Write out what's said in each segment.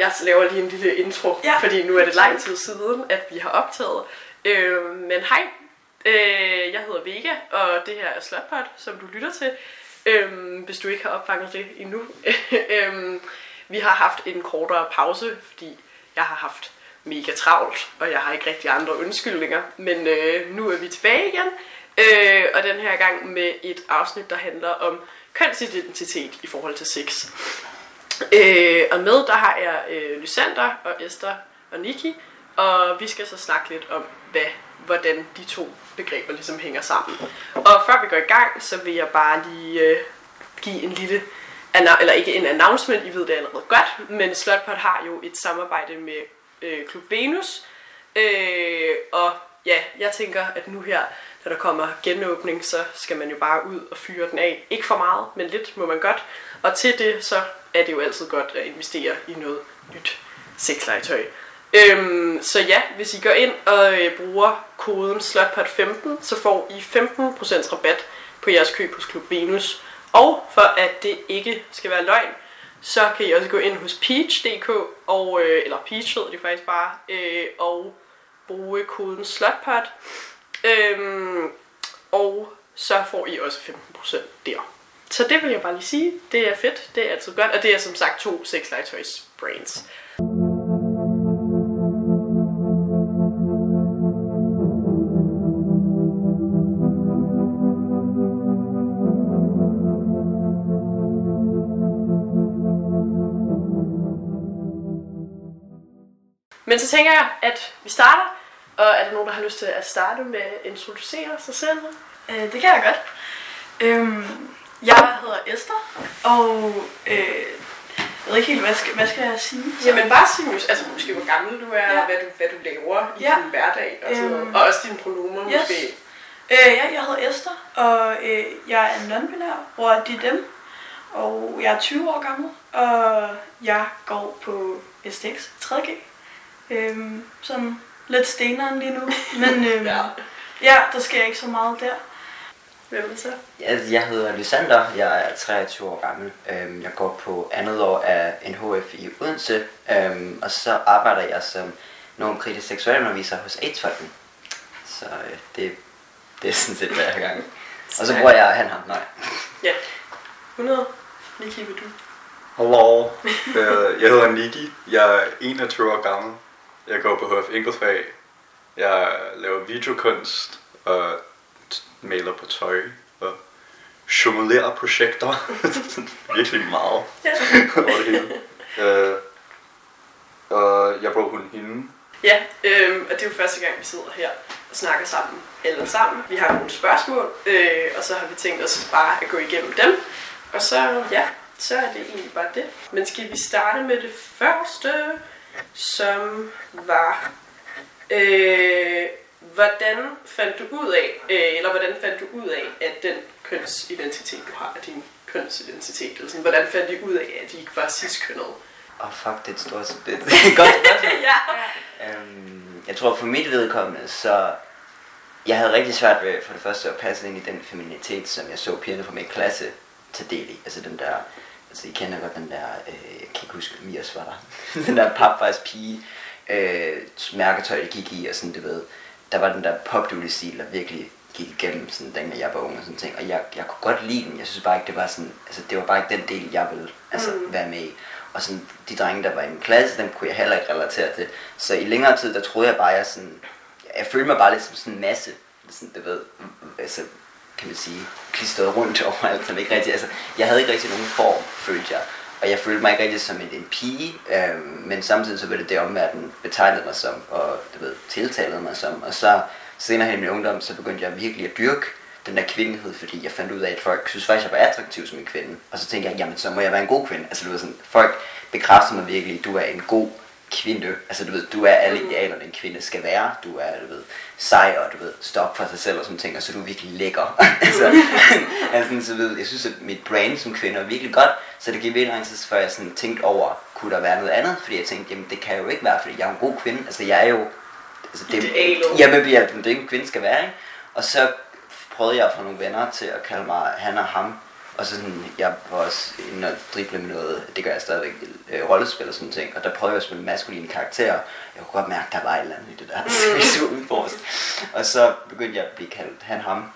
Jeg laver lige en lille intro, Ja. fordi nu er det lang tid siden, at vi har optaget. Øh, men hej, øh, jeg hedder Vega, og det her er Slotpot, som du lytter til, øh, hvis du ikke har opfanget det endnu. øh, vi har haft en kortere pause, fordi jeg har haft mega travlt, og jeg har ikke rigtig andre undskyldninger. Men øh, nu er vi tilbage igen, øh, og den her gang med et afsnit, der handler om kønsidentitet i forhold til sex. Øh, og med, der har jeg øh, Lysander og Esther og Niki, og vi skal så snakke lidt om, hvad, hvordan de to begreber ligesom hænger sammen. Og før vi går i gang, så vil jeg bare lige øh, give en lille, eller ikke en announcement, I ved det allerede godt, men Slotpot har jo et samarbejde med øh, Klub Venus, øh, og ja, jeg tænker, at nu her, da der kommer genåbning, så skal man jo bare ud og fyre den af. Ikke for meget, men lidt må man godt. Og til det, så er det jo altid godt at investere i noget nyt sexlegetøj. Øhm, så ja, hvis I går ind og øh, bruger koden SLOTPOT15, så får I 15% rabat på jeres køb hos Klub Venus. Og for at det ikke skal være løgn, så kan I også gå ind hos Peach.dk, og, øh, eller Peach hedder det faktisk bare, øh, og bruge koden SLOTPOT. Øhm, og så får I også 15% der. Så det vil jeg bare lige sige. Det er fedt. Det er altid godt. Og det er som sagt to sexlegetøjs brands. Men så tænker jeg, at vi starter. Og er der nogen, der har lyst til at starte med at introducere sig selv? Øh, det kan jeg godt. Øhm, jeg hedder Esther, og øh, jeg ved ikke helt, hvad skal, hvad skal jeg sige? Jamen bare sig altså måske hvor gammel du er, Ja. ja. hvad, du, hvad du laver i Ja. din hverdag og, sådan noget. Øhm, og også dine pronomer yes. måske. Øh, ja, jeg hedder Esther, og øh, jeg er non-binær, bruger de dem, og jeg er 20 år gammel, og jeg går på STX 3G. Øhm, sådan lidt steneren lige nu, men Ja. ja. ja, der sker ikke så meget der. Hvem er det så? Jeg hedder Lysander, jeg er 23 år gammel. Øhm, Jeg går på andet år af NHF i Odense, øhm, og så arbejder jeg som normkritisk seksualunderviser hos AIDS-fonden. Så øh, det, det er sådan set, hvad jeg har gang. Og så bruger jeg han ham, nej. Ja. 100. Niki, vil du? Hallo, Øh, jeg hedder Niki. Jeg er 21 år gammel. Jeg går på HF Enkeltfag. Jeg laver videokunst og maler på tøj og jonglerer projekter. Virkelig meget over det hele. Øh, og jeg bruger hun hende. Ja, øhm, og det er jo første gang, vi sidder her og snakker sammen, alle sammen. Vi har nogle spørgsmål, øh, og så har vi tænkt os bare at gå igennem dem. Og så, ja, så er det egentlig bare det. Men skal vi starte med det første, som var, øh, hvordan fandt du ud af, øh, eller hvordan fandt du ud af, at den kønsidentitet, du har, er din kønsidentitet, eller sådan, hvordan fandt du ud af, at de ikke var cis-kønnede? Åh, oh, fuck, det er et stort det er et godt spørgsmål. ja. Øhm, jeg tror for mit vedkommende, så jeg havde rigtig svært ved for det første at passe ind i den feminitet, som jeg så pigerne fra min klasse tage del i. Altså den der, altså I kender godt den der, øh, jeg kan ikke huske, Mias var der, den der papvejs pige, øh, mærketøj, det gik i, og sådan, du ved, der var den der popduly-stil, der virkelig gik igennem, sådan, dengang jeg var ung og sådan ting. Og jeg, jeg kunne godt lide den, jeg synes bare ikke, det var sådan, altså det var bare ikke den del, jeg ville altså, mm. være med i. Og sådan, de drenge, der var i min klasse, dem kunne jeg heller ikke relatere til. Så i længere tid, der troede jeg bare, jeg sådan, jeg følte mig bare lidt som sådan en masse, sådan, du ved, altså, kan man sige, klistret rundt over alt, som ikke rigtig, altså, jeg havde ikke rigtig nogen form, følte jeg. Og jeg følte mig ikke rigtig som en, en pige, øh, men samtidig så var det det omverden betegnede mig som, og du ved, tiltalede mig som. Og så senere hen i min ungdom, så begyndte jeg virkelig at dyrke den der kvindelighed, fordi jeg fandt ud af, at folk synes faktisk, jeg var attraktiv som en kvinde. Og så tænkte jeg, jamen så må jeg være en god kvinde. Altså du ved sådan, folk bekræfter mig virkelig, du er en god kvinde. Altså du ved, du er alle idealerne en kvinde skal være. Du er, du ved, sej og du ved, stop for sig selv og sådan ting, og så er du virkelig lækker. altså, altså, så ved, jeg synes, at mit brand som kvinde er virkelig godt, så det gik virkelig lang tid, før jeg sådan tænkte over, kunne der være noget andet? Fordi jeg tænkte, jamen det kan jo ikke være, fordi jeg er en god kvinde. Altså jeg er jo, altså, det, jamen, det er det, en kvinde skal være, ikke? Og så prøvede jeg at få nogle venner til at kalde mig han og ham. Og så sådan, jeg var også inde og drible med noget, det gør jeg stadigvæk, øh, rollespil og sådan ting, og der prøvede jeg at spille maskuline karakterer, jeg kunne godt mærke, at der var et eller andet i det der, så jeg skulle udforske. Og så begyndte jeg at blive kaldt han ham,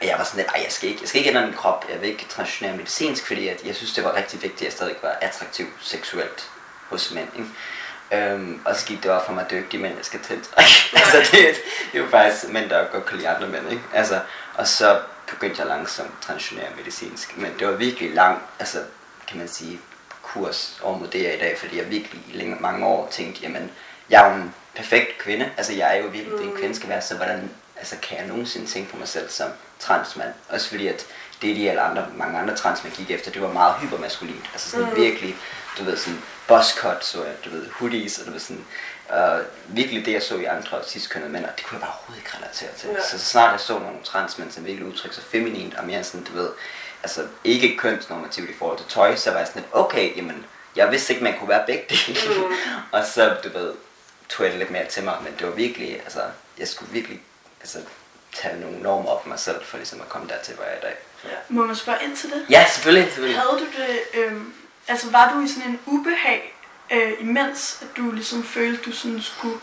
og jeg var sådan lidt, jeg skal ikke, jeg skal ikke ændre min krop, jeg vil ikke transitionere medicinsk, fordi at jeg synes, det var rigtig vigtigt, at jeg stadig var attraktiv seksuelt hos mænd. Ikke? Øhm, og så gik det op for mig dygtige mænd, jeg skal tiltrække. altså det, det er jo faktisk mænd, der godt kan lide andre mænd. Ikke? Altså, og så begyndte jeg langsomt transitionere medicinsk. Men det var virkelig lang, altså kan man sige, kurs over mod det, jeg er i dag, fordi jeg virkelig i længe, mange år tænkte, jamen, jeg er jo en perfekt kvinde. Altså jeg er jo virkelig det, en kvinde skal være, så hvordan altså, kan jeg nogensinde tænke på mig selv som transmand? Også fordi, at det de alle andre, mange andre transmænd gik efter, det var meget hypermaskulint. Altså sådan mm. virkelig, du ved, sådan buzzcut, så jeg, du ved, hoodies, og du ved, sådan, uh, virkelig det, jeg så i andre ciskønnede mænd, og det kunne jeg bare overhovedet ikke relatere til. Ja. Så, så snart jeg så nogle transmænd, som virkelig udtrykker sig feminint, og mere sådan, du ved, altså ikke kønsnormativt i forhold til tøj, så var jeg sådan lidt, okay, jamen, jeg vidste ikke, man kunne være begge dele. Mm. og så, du ved, tog jeg det lidt mere til mig, men det var virkelig, altså, jeg skulle virkelig, altså, tage nogle normer op mig selv, for ligesom at komme dertil, hvor jeg er i dag. Ja. Må man spørge ind til det? Ja, selvfølgelig. selvfølgelig. Havde du det, øhm, altså var du i sådan en ubehag, øh, imens at du ligesom følte, du sådan skulle,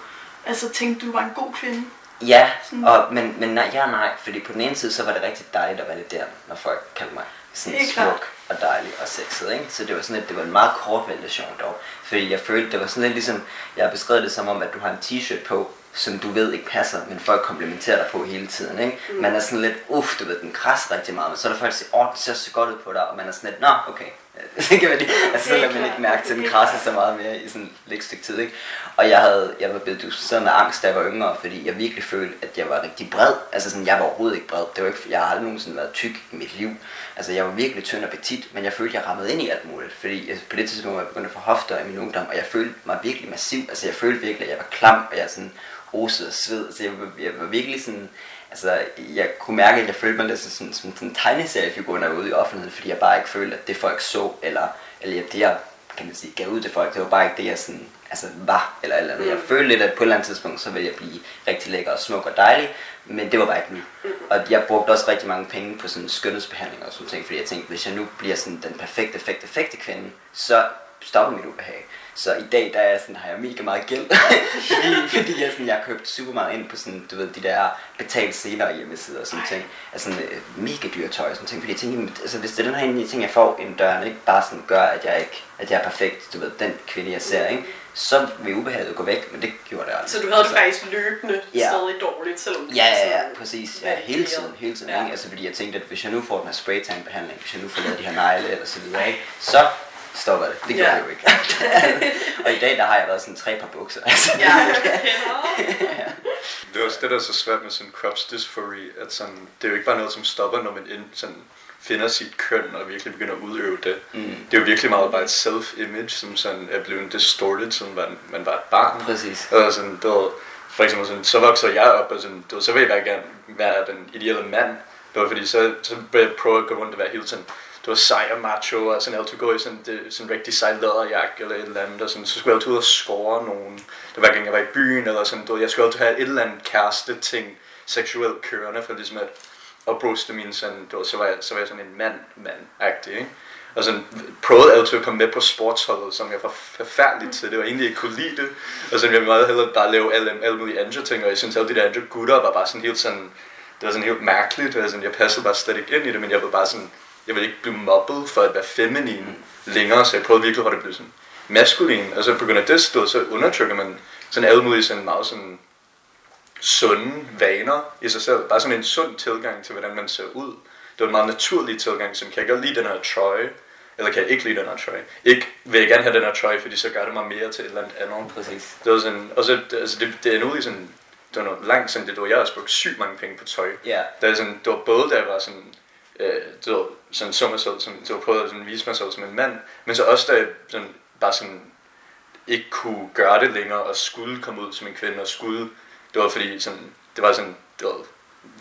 altså tænkte, du var en god kvinde? Ja, og, men, men nej, ja nej, fordi på den ene side, så var det rigtig dejligt at være lidt der, når folk kaldte mig sådan smuk klart. og dejlig og sexet, ikke? Så det var sådan lidt, det var en meget kort ventilation dog, fordi jeg følte, det var sådan lidt ligesom, jeg har beskrevet det som om, at du har en t-shirt på, som du ved ikke passer, men folk komplimenterer dig på hele tiden, ikke? Mm. Man er sådan lidt, uff, du ved, den krasser rigtig meget, men så er der folk, der siger, åh, den ser så godt ud på dig, og man er sådan lidt, nå, okay. det kan man lige, altså, så lader man ikke mærke til, den krasser så meget mere i sådan et stykke tid, ikke? Og jeg havde, jeg var blevet diagnosticeret med angst, da jeg var yngre, fordi jeg virkelig følte, at jeg var rigtig bred. Altså sådan, jeg var overhovedet ikke bred. Det var ikke, jeg har aldrig nogensinde været tyk i mit liv. Altså, jeg var virkelig tynd og petit, men jeg følte, jeg rammede ind i alt muligt. Fordi jeg, på det tidspunkt var jeg begyndt at få hofter i min ungdom, og jeg følte mig virkelig massiv. Altså, jeg følte virkelig, at jeg var klam, og jeg sådan osede og sved. Så jeg, var- jeg var virkelig sådan, altså, jeg kunne mærke, at jeg følte mig lidt som sådan, som sådan en tegneseriefigur, når jeg var ude i offentligheden, fordi jeg bare ikke følte, at det folk så, eller, eller det jeg, kan man sige, gav ud til folk, det var bare ikke det, jeg sådan, altså, var, eller, eller andet. Jeg følte lidt, at på et eller andet tidspunkt, så ville jeg blive rigtig lækker og smuk og dejlig, men det var bare ikke nu. Og jeg brugte også rigtig mange penge på sådan skønhedsbehandling og sådan ting, fordi jeg tænkte, hvis jeg nu bliver sådan den perfekte, perfekte, perfekte kvinde, så stopper mit ubehag. Så i dag, der er sådan, har jeg mega meget gæld, fordi, fordi jeg, sådan, jeg har købt super meget ind på sådan, du ved, de der betalt senere hjemmesider og sådan ting. Altså sådan øh, mega dyre tøj og sådan ting, fordi jeg tænker, altså, hvis det er den her ene ting, jeg får ind døren, ikke bare sådan gør, at jeg ikke, at jeg er perfekt, du ved, den kvinde, jeg ser, ikke? så vil ubehaget gå væk, men det gjorde det aldrig. Så du havde det altså, faktisk løbende Ja. stadig dårligt, selvom Ja, ja, ja, præcis. Ja, hele tiden, hele tiden. Ja. Ikke? Altså, fordi jeg tænkte, at hvis jeg nu får den her spraytan-behandling, hvis jeg nu får lavet de her negle eller så videre, ikke? Så stopper det. Det gør Ja. det jo ikke. og i dag, der har jeg været sådan tre par bukser. Altså, Ja, jeg kender. Det er også det, der er så svært med sådan crops dysphory, at sådan, det er jo ikke bare noget, som stopper, når man ind, sådan, finder sit køn og virkelig begynder at udøve det. Mm. Det er jo virkelig meget bare et self-image, som sådan er blevet distorted, siden man, man var et barn. Præcis. Og sådan, ved, for eksempel sådan, så vokser jeg op, og sådan, du ved, så vil jeg gerne være den ideelle mand. Det var fordi, så, så vil jeg prøve at gå rundt og være hele tiden, det var sej og macho, og sådan altid gå i sådan, det, sådan en rigtig sej læderjakke eller et eller andet, og sådan, så skulle jeg altid ud og score nogen. Det var hver gang jeg var i byen, eller sådan, du jeg skulle altid have et eller andet kæreste ting, seksuelt kørende, for ligesom at opruste min sådan, du så var jeg, så var jeg sådan en mand, mand-agtig, ikke? Og sådan prøvede altid at komme med på sportsholdet, som jeg var forfærdelig til. Det var egentlig ikke kunne lide det. Og sådan, jeg ville meget hellere bare lave alle, alle mulige andre ting, og jeg synes alle de der andre gutter var bare sådan helt sådan, det var sådan helt mærkeligt. Og sådan, jeg passede bare slet ikke ind i det, men jeg var bare sådan, jeg ville ikke blive mobbet for at være feminin længere, så jeg prøvede virkelig at det blev sådan maskulin. Og så af det stod, så undertrykker man sådan mulige sådan meget sådan sunde vaner i sig selv. Bare sådan en sund tilgang til, hvordan man ser ud. Det var en meget naturlig tilgang, som kan jeg godt lide den her trøje, eller kan jeg ikke lide den her trøje. Ikke vil jeg gerne have den her trøje, fordi så gør det mig mere til et eller andet andet. Præcis. Det var sådan, og så, det- altså det, det er nu i sådan, det var noget langt sådan, det var, jeg har brugt sygt mange penge på tøj. Ja. Det, er sådan, det var både, da jeg var sådan, øh, det var sådan så mig selv, sådan, det var prøvet at sådan, vise mig selv som en mand, men så også da jeg sådan, bare sådan, ikke kunne gøre det længere, og skulle komme ud som en kvinde, og skulle, det var fordi sådan, det var sådan, det var,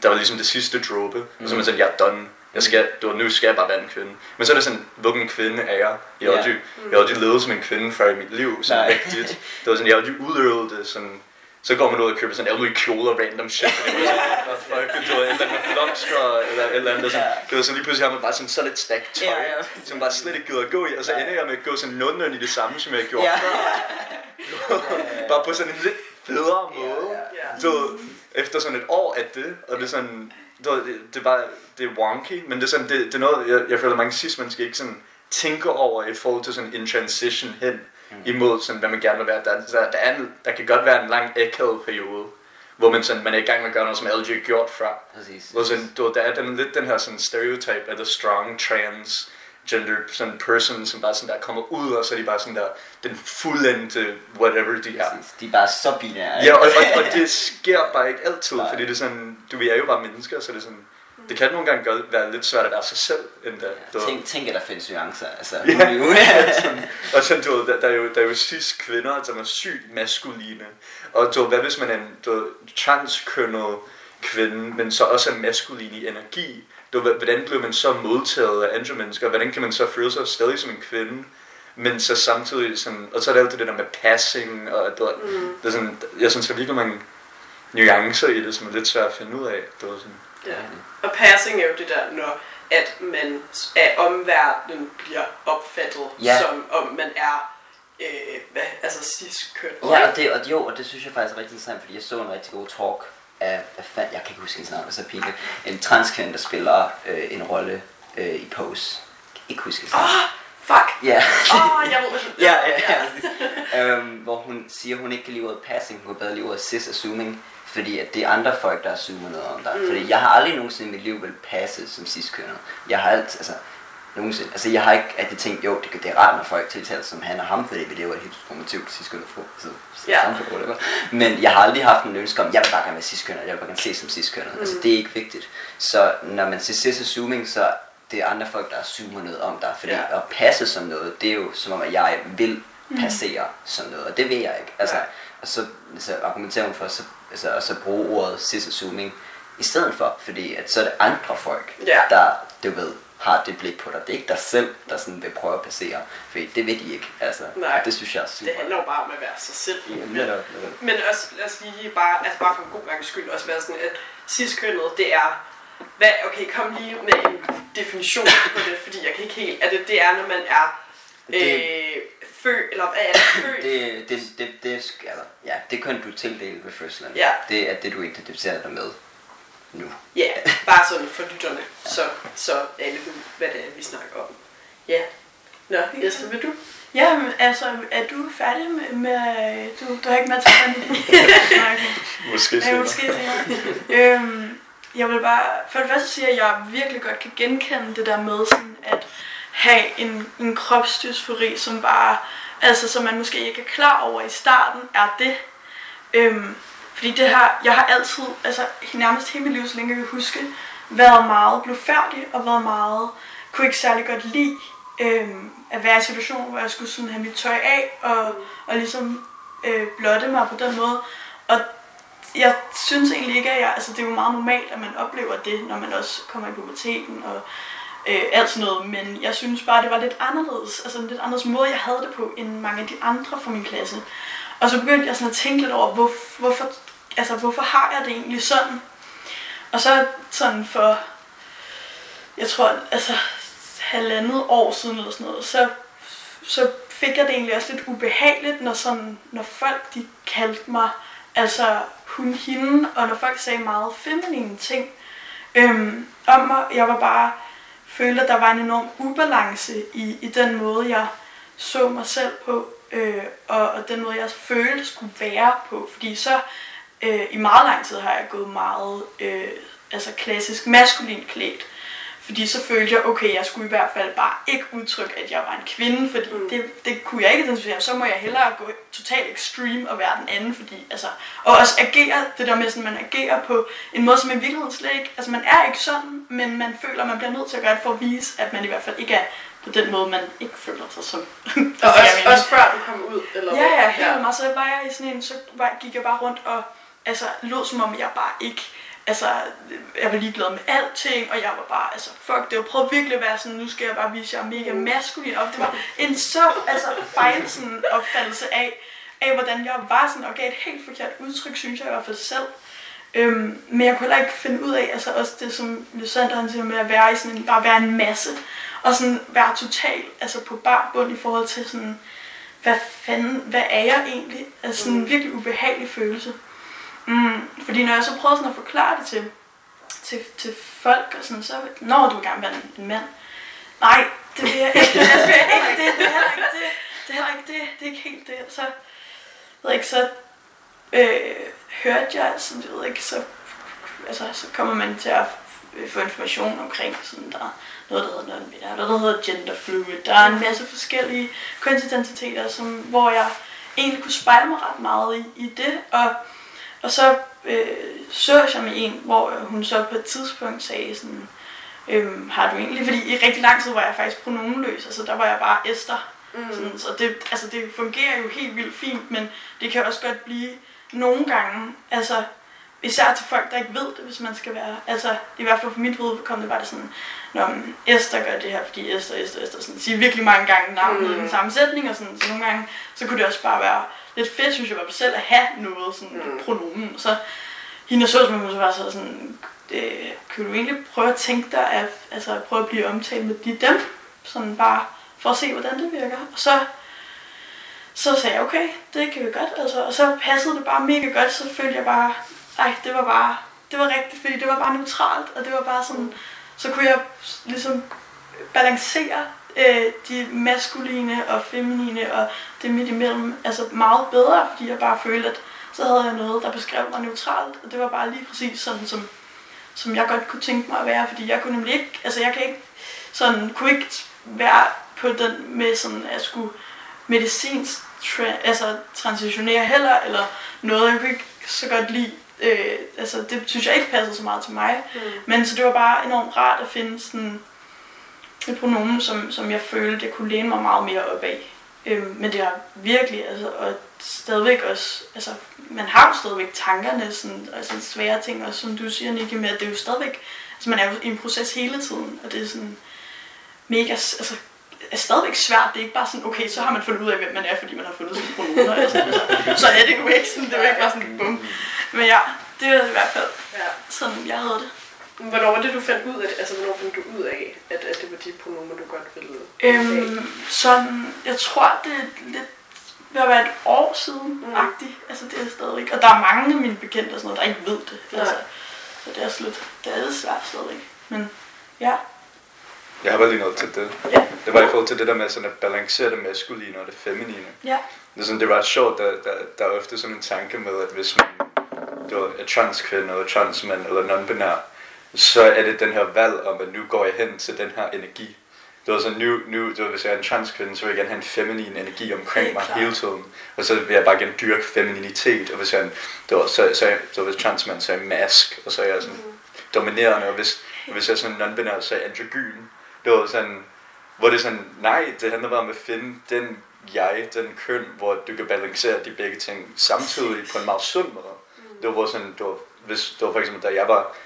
der var ligesom det sidste dråbe, mm. og så var man sådan, jeg er done. Jeg skal, det var, nu skal jeg bare være en kvinde. Men så er det sådan, hvilken kvinde er jeg? Jeg har aldrig, jeg har aldrig levet som en kvinde før i mit liv, sådan Nej. rigtigt. Det var sådan, jeg har aldrig udøvet det sådan, så går man ud og køber sådan alle mulige kjoler og random shit. "Nå, fuck, du ved, eller andet blomster, eller et eller andet. Sådan, du ved, så lige pludselig har man bare sådan så lidt stærkt tøj, Ja, ja. som bare slet ikke gider at gå i, og så ender jeg med at gå sådan nogenlunde i det samme, som jeg gjorde Ja. før. bare på sådan en lidt federe måde. Ja. Du ved, efter sådan et år af det, og det er sådan, du ved, det, det er bare, det er wonky, men det er sådan, det, det er noget, jeg, jeg føler mange sidst, man skal ikke sådan tænke over i forhold til sådan en transition hen Mm. imod sådan, hvad man gerne vil være. Der, der, der, er en, der kan godt være en lang akavet periode, hvor man, sådan, man er i gang med at gøre noget, som alle har gjort før. Præcis. Hvor sådan, du, der er den, lidt den her sådan stereotype af the strong trans gender sådan person, som bare sådan der kommer ud, og så er de bare sådan der, den fuldendte whatever de er. De er bare så binære. Ja, og, og, og det sker bare ikke altid, fordi det er sådan, du vi er jo bare mennesker, så det er sådan, det kan nogle gange godt være lidt svært at være sig selv, endda. Ved. Tænk, tænk, at der findes nuancer. Altså, Ja. nu er det jo- sådan, og sådan, du ved, der, der, er jo, der er jo cis kvinder, som er sygt maskuline. Og du ved, hvad hvis man er en du ved, transkønnet kvinde, men så også er maskulin i energi? Du ved, hvordan bliver man så modtaget af andre mennesker? Hvordan kan man så føle sig stadig som en kvinde? Men så samtidig sådan, og så er der alt det der med passing, og du ved, Mm. det er sådan, jeg synes, der er virkelig mange nuancer i det, som er lidt svært at finde ud af. Du ved, sådan. Ja. Og passing er jo det der, når at man af omverdenen bliver opfattet, Ja. som om man er øh, hvad, altså cis-køn. Ja, og det, og, jo, og det synes jeg faktisk er rigtig interessant, fordi jeg så en rigtig god talk af, hvad fanden, jeg kan ikke huske hendes navn, så pinligt, en transkvinde, der spiller øh, en rolle øh, i Pose. Ikke huske hendes navn. oh, fuck! Ja. Åh, oh, jeg ved, hvad ja, ja, ja. øhm, hvor hun siger, at hun ikke kan lide ordet passing, hun kan bedre lide ordet cis-assuming, fordi at det er andre folk, der assumer noget om dig. Mm. Fordi jeg har aldrig nogensinde i mit liv vil passe som cis-kønnet. Jeg har alt, altså, nogensinde, altså jeg har ikke rigtig tænkt, jo, det, det er rart, når folk tiltaler som han og ham, fordi vi lever et så, så Ja. samfund, whatever. Men jeg har aldrig haft en ønske om, jeg vil bare gerne være cis-kønnet, jeg vil bare gerne se som cis-kønnet. Mm. Altså det er ikke vigtigt. Så når man siger cis-assuming, så det er andre folk, der assumer noget om dig. Fordi Ja. at passe som noget, det er jo som om, at jeg vil passere som noget, og det vil jeg ikke. Altså, Nej. og så altså, argumenterer hun for så, altså, at så bruge ordet cis-assuming i stedet for, fordi at så er det andre folk, Ja. der, du ved, har det blik på dig. Det er ikke dig selv, der sådan vil prøve at passere, fordi det ved de ikke. Altså, Nej. og det synes jeg er super. Det handler jo bare om at være sig selv. Ja, netop, netop. Men også, lad os lige bare, altså bare for en god gang skyld, også være sådan, at cis-kønnet, det er, hvad, okay, kom lige med en definition på det, fordi jeg kan ikke helt, er det, det er, når man er øh, født, eller hvad er det, født? Det, det, det, det, altså, ja, det kan du tildele ved fødslen. Ja. Det er det, du identificerer dig med nu. Ja, bare sådan for lytterne, så, så alle ved, hvad det er, vi snakker om. Ja. Nå, Esther, vil du? Ja, men altså, er du færdig med, med du, du har ikke med til at okay. Måske Ja, senere. måske senere. øhm, jeg vil bare for det første sige, at jeg virkelig godt kan genkende det der med sådan at have en, en kropsdysfori, som bare, altså som man måske ikke er klar over i starten, er det. Øhm, fordi det her, jeg har altid, altså nærmest hele mit liv, så længe jeg kan huske, været meget blufærdig og været meget, kunne ikke særlig godt lide øhm, at være i situationer, hvor jeg skulle sådan have mit tøj af og, og ligesom øh, blotte mig på den måde. Og jeg synes egentlig ikke, at jeg, altså det er jo meget normalt, at man oplever det, når man også kommer i puberteten og øh, alt sådan noget, men jeg synes bare, det var lidt anderledes, altså en lidt anderledes måde, jeg havde det på, end mange af de andre fra min klasse. Og så begyndte jeg sådan at tænke lidt over, hvor, hvorfor, altså, hvorfor har jeg det egentlig sådan? Og så sådan for, jeg tror, altså halvandet år siden eller sådan noget, så, så fik jeg det egentlig også lidt ubehageligt, når, sådan, når folk de kaldte mig altså hun, hende, og når folk sagde meget feminine ting øhm, om mig, jeg var bare følte, at der var en enorm ubalance i, i den måde, jeg så mig selv på, øh, og, og den måde, jeg følte skulle være på. Fordi så øh, i meget lang tid har jeg gået meget øh, altså klassisk maskulin klædt. Fordi så følte jeg, okay, jeg skulle i hvert fald bare ikke udtrykke, at jeg var en kvinde, fordi Mm. det, det kunne jeg ikke identificere. Så må jeg hellere gå totalt extreme og være den anden, fordi, altså, og også agere, det der med, sådan, man agerer på en måde, som i virkeligheden slet ikke, altså man er ikke sådan, men man føler, at man bliver nødt til at gøre det for at vise, at man i hvert fald ikke er på den måde, man ikke føler sig som. Og også, også før du kom ud, eller Ja, ja, helt ja. meget. Så var jeg i sådan en, så gik jeg bare rundt og altså, lød som om jeg bare ikke, altså, jeg var ligeglad med alting, og jeg var bare, altså, fuck det, jeg prøvede virkelig at være sådan, nu skal jeg bare vise, at jeg er mega maskulin, og det var en så, altså, fejl sådan opfattelse af, af, hvordan jeg var sådan, og gav et helt forkert udtryk, synes jeg i hvert fald selv. Øhm, men jeg kunne heller ikke finde ud af, altså også det, som Lysander han siger med at være i sådan en, bare være en masse, og sådan være total, altså på bar bund i forhold til sådan, hvad fanden, hvad er jeg egentlig? Altså sådan en virkelig ubehagelig følelse. Mm, fordi når jeg så prøvede sådan at forklare det til, til, til folk, og sådan, så, når du gerne være en, en mand. Nej, det vil jeg ikke. Det vil jeg ikke. Det, det er heller ikke det. Det er heller ikke det. Det er ikke helt det. Så, ved ikke, så øh, hørte jeg, sådan, jeg ved ikke, så, altså, så kommer man til at få information omkring, sådan, der er noget, der hedder non-binær, noget, der hedder gender fluid. Der er en masse forskellige kønsidentiteter, som, hvor jeg egentlig kunne spejle mig ret meget i, i det, og, og så øh, så jeg med en, hvor hun så på et tidspunkt sagde sådan, øhm, har du egentlig, fordi i rigtig lang tid var jeg faktisk pronomenløs, altså der var jeg bare Esther, Mm. sådan, så det, altså det fungerer jo helt vildt fint, men det kan også godt blive nogle gange, altså især til folk, der ikke ved det, hvis man skal være, altså i hvert fald for mit vedkommende var det sådan, når Esther gør det her, fordi Esther, Esther, Esther, sådan, siger virkelig mange gange navnet mm. i Mm. den samme sætning, og sådan, så nogle gange, så kunne det også bare være lidt fedt, synes jeg, bare selv at have noget, sådan Mm. pronomen, så hende så, som så var så sådan, øh, kan du egentlig prøve at tænke dig, at altså, prøve at blive omtalt med de dem, sådan bare for at se, hvordan det virker. Og så, så sagde jeg, okay, det kan vi godt, altså. Og så passede det bare mega godt, så følte jeg bare, ej, det var bare, det var rigtigt, fordi det var bare neutralt, og det var bare sådan, så kunne jeg ligesom balancere øh, de maskuline og feminine og det midt imellem, altså meget bedre, fordi jeg bare følte, at så havde jeg noget, der beskrev mig neutralt, og det var bare lige præcis sådan, som, som jeg godt kunne tænke mig at være, fordi jeg kunne nemlig ikke, altså jeg kan ikke, sådan, kunne ikke være på den med sådan, at jeg skulle medicinsk tra- altså, transitionere heller, eller noget, jeg kunne ikke så godt lide, øh, altså det synes jeg ikke passede så meget til mig, Mm. men så det var bare enormt rart at finde sådan et pronomen, som, som jeg følte, jeg kunne læne mig meget mere op af. Øhm, men det har virkelig, altså, og stadigvæk også, altså, man har jo stadigvæk tankerne, sådan, altså svære ting, og som du siger, Nicky, med, at det er jo stadigvæk, altså man er jo i en proces hele tiden, og det er sådan mega, altså, er stadigvæk svært. Det er ikke bare sådan, okay, så har man fundet ud af, hvem man er, fordi man har fundet sine pronomer. Altså, så, er det jo ikke sådan, det er ikke bare sådan, bum. Men ja, det er i hvert fald Ja. sådan, jeg havde det. Hvornår var det, du fandt ud af det? Altså, hvornår fandt du ud af, at, at det var de pronomer, du godt ville Øhm, sådan, jeg tror, det er lidt ved at være et år siden, Mm. agtigt. Altså, det er stadigvæk. Og der er mange af mine bekendte og sådan noget, der ikke ved det. Nej. Altså, så det er slet, det er lidt svært stadigvæk. Men ja, Jeg har bare lige noget til det. Ja. Det var i forhold til det der med sådan at balancere det maskuline og det feminine. ja, Det er, sådan, det er ret sjovt, der, der, der er ofte sådan en tanke med, at hvis man du er transkvinde eller transmand eller non-binær, så er det den her valg om, at nu går jeg hen til den her energi. Det var sådan, nu, nu du ved, hvis jeg er en transkvinde, så vil jeg gerne have en feminin energi omkring mig klart. hele tiden. Og så vil jeg bare gerne dyrke femininitet. Og hvis jeg er en, du ved, så, så, så hvis transmand, så er jeg mask, og så er jeg sådan dominerende. Og hvis, og hvis jeg er sådan non-binær, så er jeg androgyn. Det var sådan, hvor det er sådan, nej, det handler bare om at finde den jeg, den køn, hvor du kan balancere de begge ting samtidig på en meget sund måde. Det var sådan, det var, hvis, det var for eksempel, da jeg var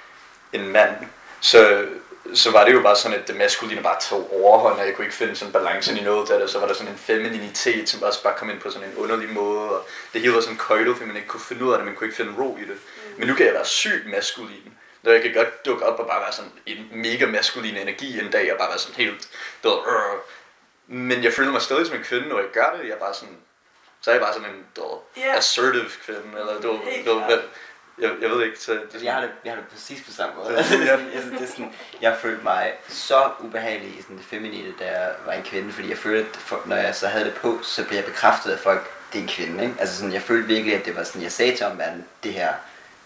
en mand, så, så var det jo bare sådan, at det maskuline bare tog overhånd, og jeg kunne ikke finde sådan balancen i noget af det, så var der sådan en femininitet, som også bare kom ind på sådan en underlig måde, og det hele var sådan køjlet, fordi man ikke kunne finde ud af det, man kunne ikke finde ro i det. Men nu kan jeg være sygt maskulin, når jeg kan godt dukke op og bare være sådan en mega maskulin energi en dag, og bare være sådan helt, ved, øh. men jeg føler mig stadig som en kvinde, når jeg gør det, jeg er bare sådan, så er jeg bare sådan en, du Ja. assertive kvinde, eller du, du, jeg, jeg ved ikke, så det, Altså, jeg har det, jeg har det præcis på samme måde. Altså, jeg, det er sådan, jeg følte mig så ubehagelig i sådan det feminine, da jeg var en kvinde, fordi jeg følte, at for, når jeg så havde det på, så blev jeg bekræftet af folk, det er en kvinde. Ikke? Altså sådan, jeg følte virkelig, at det var sådan, jeg sagde til omverdenen, det her,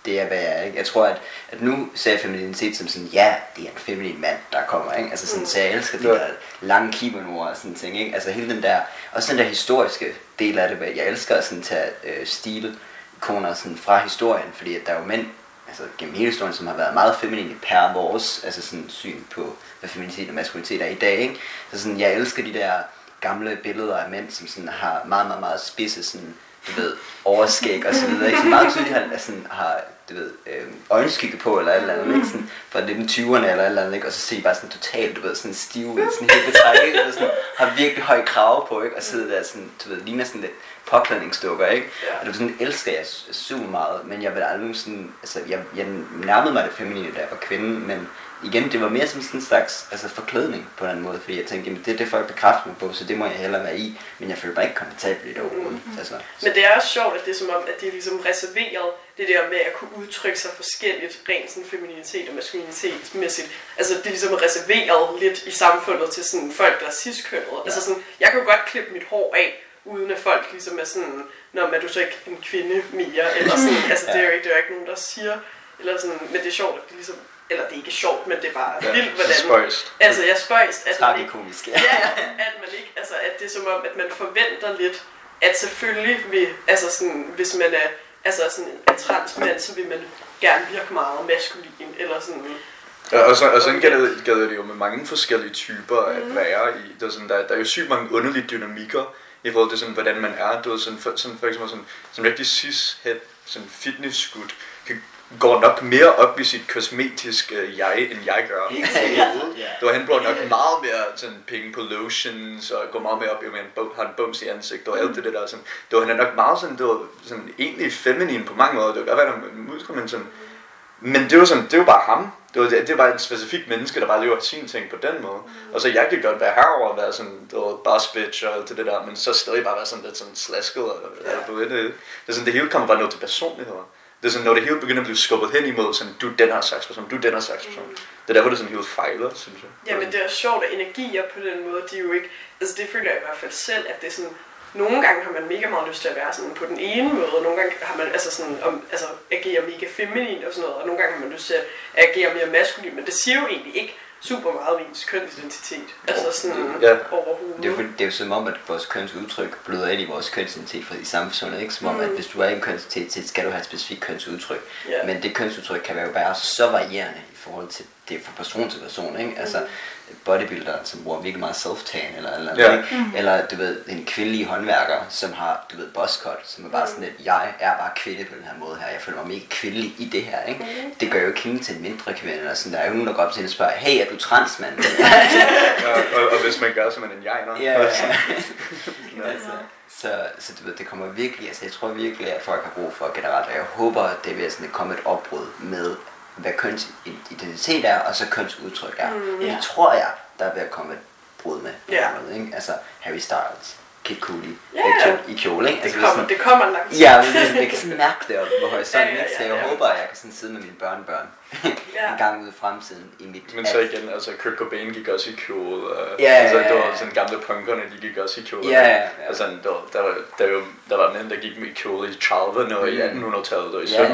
det er hvad jeg er. Ikke? Jeg tror, at, at nu ser jeg femininitet som sådan, ja, det er en feminin mand, der kommer. Ikke? Altså sådan, så jeg elsker de der lange kimonoer og sådan ting. Ikke? Altså hele den der, også den der historiske del af det, hvad jeg elsker at sådan tage øh, stil, ikoner sådan fra historien, fordi at der er jo mænd, altså gennem hele historien, som har været meget feminine per vores altså sådan syn på, hvad feminitet og maskulinitet er i dag. Ikke? Så sådan, jeg elsker de der gamle billeder af mænd, som sådan har meget, meget, meget spidse sådan, du ved, overskæg og så videre, ikke? Så meget tydeligt har, sådan, har du ved, øh, øjenskygge på eller et eller andet, ikke? Sådan, fra 1920'erne eller et eller andet, ikke? Og så ser de bare sådan totalt, du ved, sådan stive, sådan helt betræk. Og sådan, har har virkelig høj krave på, ikke? Og sidder der sådan, du ved, ligner sådan lidt påklædningsdukker, ikke? Ja. Og det var sådan, elsker jeg super meget, men jeg vil aldrig sådan, altså jeg, jeg nærmede mig det feminine, da jeg var kvinde, men igen, det var mere som sådan en slags altså forklædning på en anden måde, fordi jeg tænkte, jamen det er det folk bekræfter mig på, så det må jeg hellere være i, men jeg føler mig ikke komfortabel i det overhovedet. Mm. Altså, Men det er også sjovt, at det er som om, at de er ligesom reserveret det der med at kunne udtrykke sig forskelligt, rent sådan femininitet og maskulinitetsmæssigt. Altså det er ligesom reserveret lidt i samfundet til sådan folk, der er cis-kønnet. Ja. Altså sådan, jeg kan jo godt klippe mit hår af, uden at folk ligesom er sådan, Nå, men er du så ikke en kvinde mere? Eller sådan, altså det er jo ikke, det er jo ikke nogen, der siger, eller sådan, men det er sjovt, at det ligesom, eller det er ikke sjovt, men det er bare Ja, vildt, hvordan... spøjst. Altså, jeg spøjst, at man ikke tragikomisk. ja, at man ikke, altså at det er som om, at man forventer lidt, at selvfølgelig vil, altså sådan, hvis man er, altså sådan en transmand, så vil man gerne virke meget maskulin, eller sådan, Ja, og, så, og sådan gælder, gælder det jo med mange forskellige typer at være i. Der er, sådan, der, der er jo sygt mange underlige dynamikker i forhold til sådan, hvordan man er. Du ved, sådan, for, sådan, for eksempel sådan, sådan rigtig cis-head, sådan fitness-skud, kan, går nok mere op i sit kosmetiske jeg, end jeg gør. Ja. Du han bruger nok meget mere sådan, penge på lotions, og går meget mere op i, at man har en bums i ansigtet, og alt det der. Sådan. Du, han er nok meget sådan, du, sådan egentlig feminin på mange måder. Det kan godt være, er muskler, men sådan, men det var sådan, det var bare ham. Det var, det, det var en specifik menneske, der bare lever sine ting på den måde. Og så jeg kan godt være herover og være sådan, du ved, boss bitch og alt det der, men så stadig bare være sådan lidt sådan slasket. Og, ja. du ved, det, det, er sådan, det hele kommer bare ned til personligheder. Det er sådan, når det hele begynder at blive skubbet hen imod, sådan, du er den her slags person, du er den her slags person. Det er der, hvor det sådan helt fejler, synes jeg. Jamen det er sjovt, at energier på den måde, de er jo ikke, altså det føler jeg i hvert fald selv, at det er sådan, nogle gange har man mega meget lyst til at være sådan på den ene måde, og nogle gange har man altså sådan, om, altså agere mega feminin og sådan noget, og nogle gange har man lyst til at agere mere maskulin, men det siger jo egentlig ikke super meget om ens kønsidentitet, altså sådan Ja. overhovedet. Det er, jo, det er jo som om, at vores kønsudtryk bløder ind i vores kønsidentitet for- i samfundet. Ikke? Som om, at hvis du er i en kønsidentitet, skal du have et specifikt kønsudtryk. Ja. Men det kønsudtryk kan være jo bare så varierende i forhold til det fra person til person. Ikke? Altså bodybuilder, som bruger virkelig meget self-tan, eller, eller, Ja. ikke? eller du ved, en kvindelig håndværker, som har, du ved, buzzcut, som er bare sådan lidt, jeg er bare kvinde på den her måde her, jeg føler mig mega kvindelig i det her. Ikke? Det gør jo ikke hende til en mindre kvinde, eller sådan, der er jo nogen, der går op til hende og spørger, hey, er du trans, mand? Ja, og, og, hvis man gør, så er man en jeg, Ja, ja. Ja. altså, så, så du ved, det kommer virkelig, altså jeg tror virkelig, at folk har brug for generelt, og jeg håber, at det vil sådan komme et opbrud med, hvad kønsidentitet er, og så kønsudtryk er. Mm, ja. Det tror jeg, der er ved at komme et brud med. på Ja. den måde, ikke? Altså Harry Styles, Kid Cudi, Ja. to i kjole, ikke? det, Altså, kommer, sådan, det kommer langt. Ja, men det, jeg kan sådan mærke det op på horisonten, Ja, ja, så ja, jeg ja. håber, at jeg kan sådan sidde med mine børnebørn Ja. en gang ud i fremtiden i mit Men så igen, altså Kurt Cobain gik også i kjole. Og, Ja, altså, ja, det ja, var ja. sådan gamle punkerne, de gik også i kjole. Ja, ja, ja. Altså, der, var- der, var, der, var, der var mænd, der gik med kjole i 30'erne og i Mm. 1800-tallet og i Ja, ja.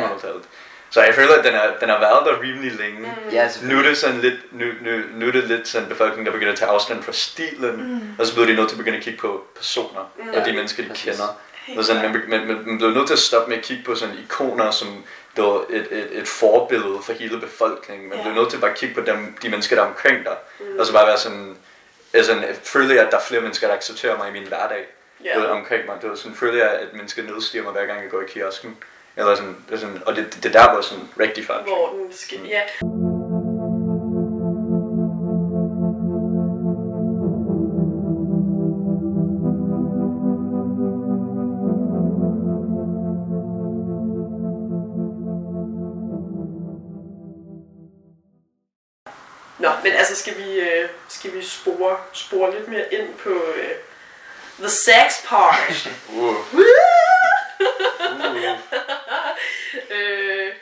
1700-tallet. Så jeg føler, at den, er, den har været der rimelig længe. Mm. Ja, Nu er det sådan lidt, nu, nu, nu er det lidt sådan befolkningen, der begynder at tage afstand fra stilen, mm. og så bliver de nødt til at begynde at kigge på personer, mm. og de mennesker, de præcis. kender. Og sådan, man, man, man, man bliver nødt til at stoppe med at kigge på sådan ikoner, som der var et, et, et forbillede for hele befolkningen. Man Ja. bliver nødt til bare at kigge på dem, de mennesker, der er omkring dig, mm. og så bare være sådan, altså, jeg føler, at der er flere mennesker, der accepterer mig i min hverdag ved, omkring mig. Det var sådan, føler jeg, at mennesker nedstiger mig, hver gang jeg går i kiosken. Eller sådan, det er sådan, og det, det, der var sådan rigtig forandring. Hvor den skal, ja. Nå, men altså skal vi, øh, skal vi spore, spore lidt mere ind på øh, the sex part. Uh. øh,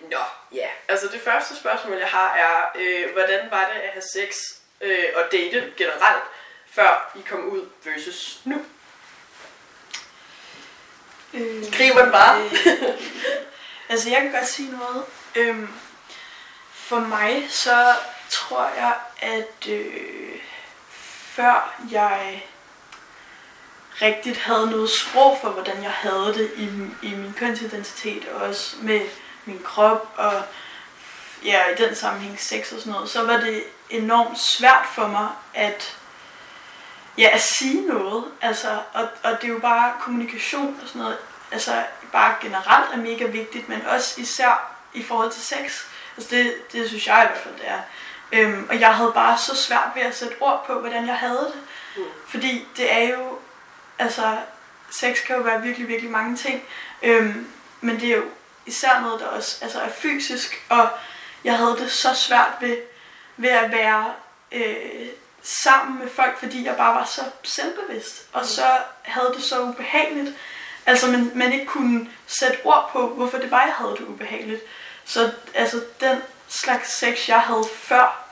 nå, ja. Altså det første spørgsmål, jeg har, er, øh, hvordan var det at have sex øh, og date generelt, før I kom ud versus nu? Øh, Griber den bare. øh, altså, jeg kan godt sige noget. Øhm, for mig, så tror jeg, at øh, før jeg rigtigt havde noget sprog for, hvordan jeg havde det i, i min kønsidentitet, og også med min krop, og ja, i den sammenhæng sex og sådan noget, så var det enormt svært for mig at ja, at sige noget. Altså, og, og det er jo bare kommunikation og sådan noget. Altså, bare generelt er mega vigtigt, men også især i forhold til sex. Altså, det, det synes jeg i hvert fald, det er. Øhm, og jeg havde bare så svært ved at sætte ord på, hvordan jeg havde det. Fordi det er jo, altså, sex kan jo være virkelig, virkelig mange ting. Øhm, men det er jo især noget, der også altså, er fysisk, og jeg havde det så svært ved, ved at være øh, sammen med folk, fordi jeg bare var så selvbevidst, og så havde det så ubehageligt. Altså, man, man ikke kunne sætte ord på, hvorfor det var, jeg havde det ubehageligt. Så altså, den slags sex, jeg havde før,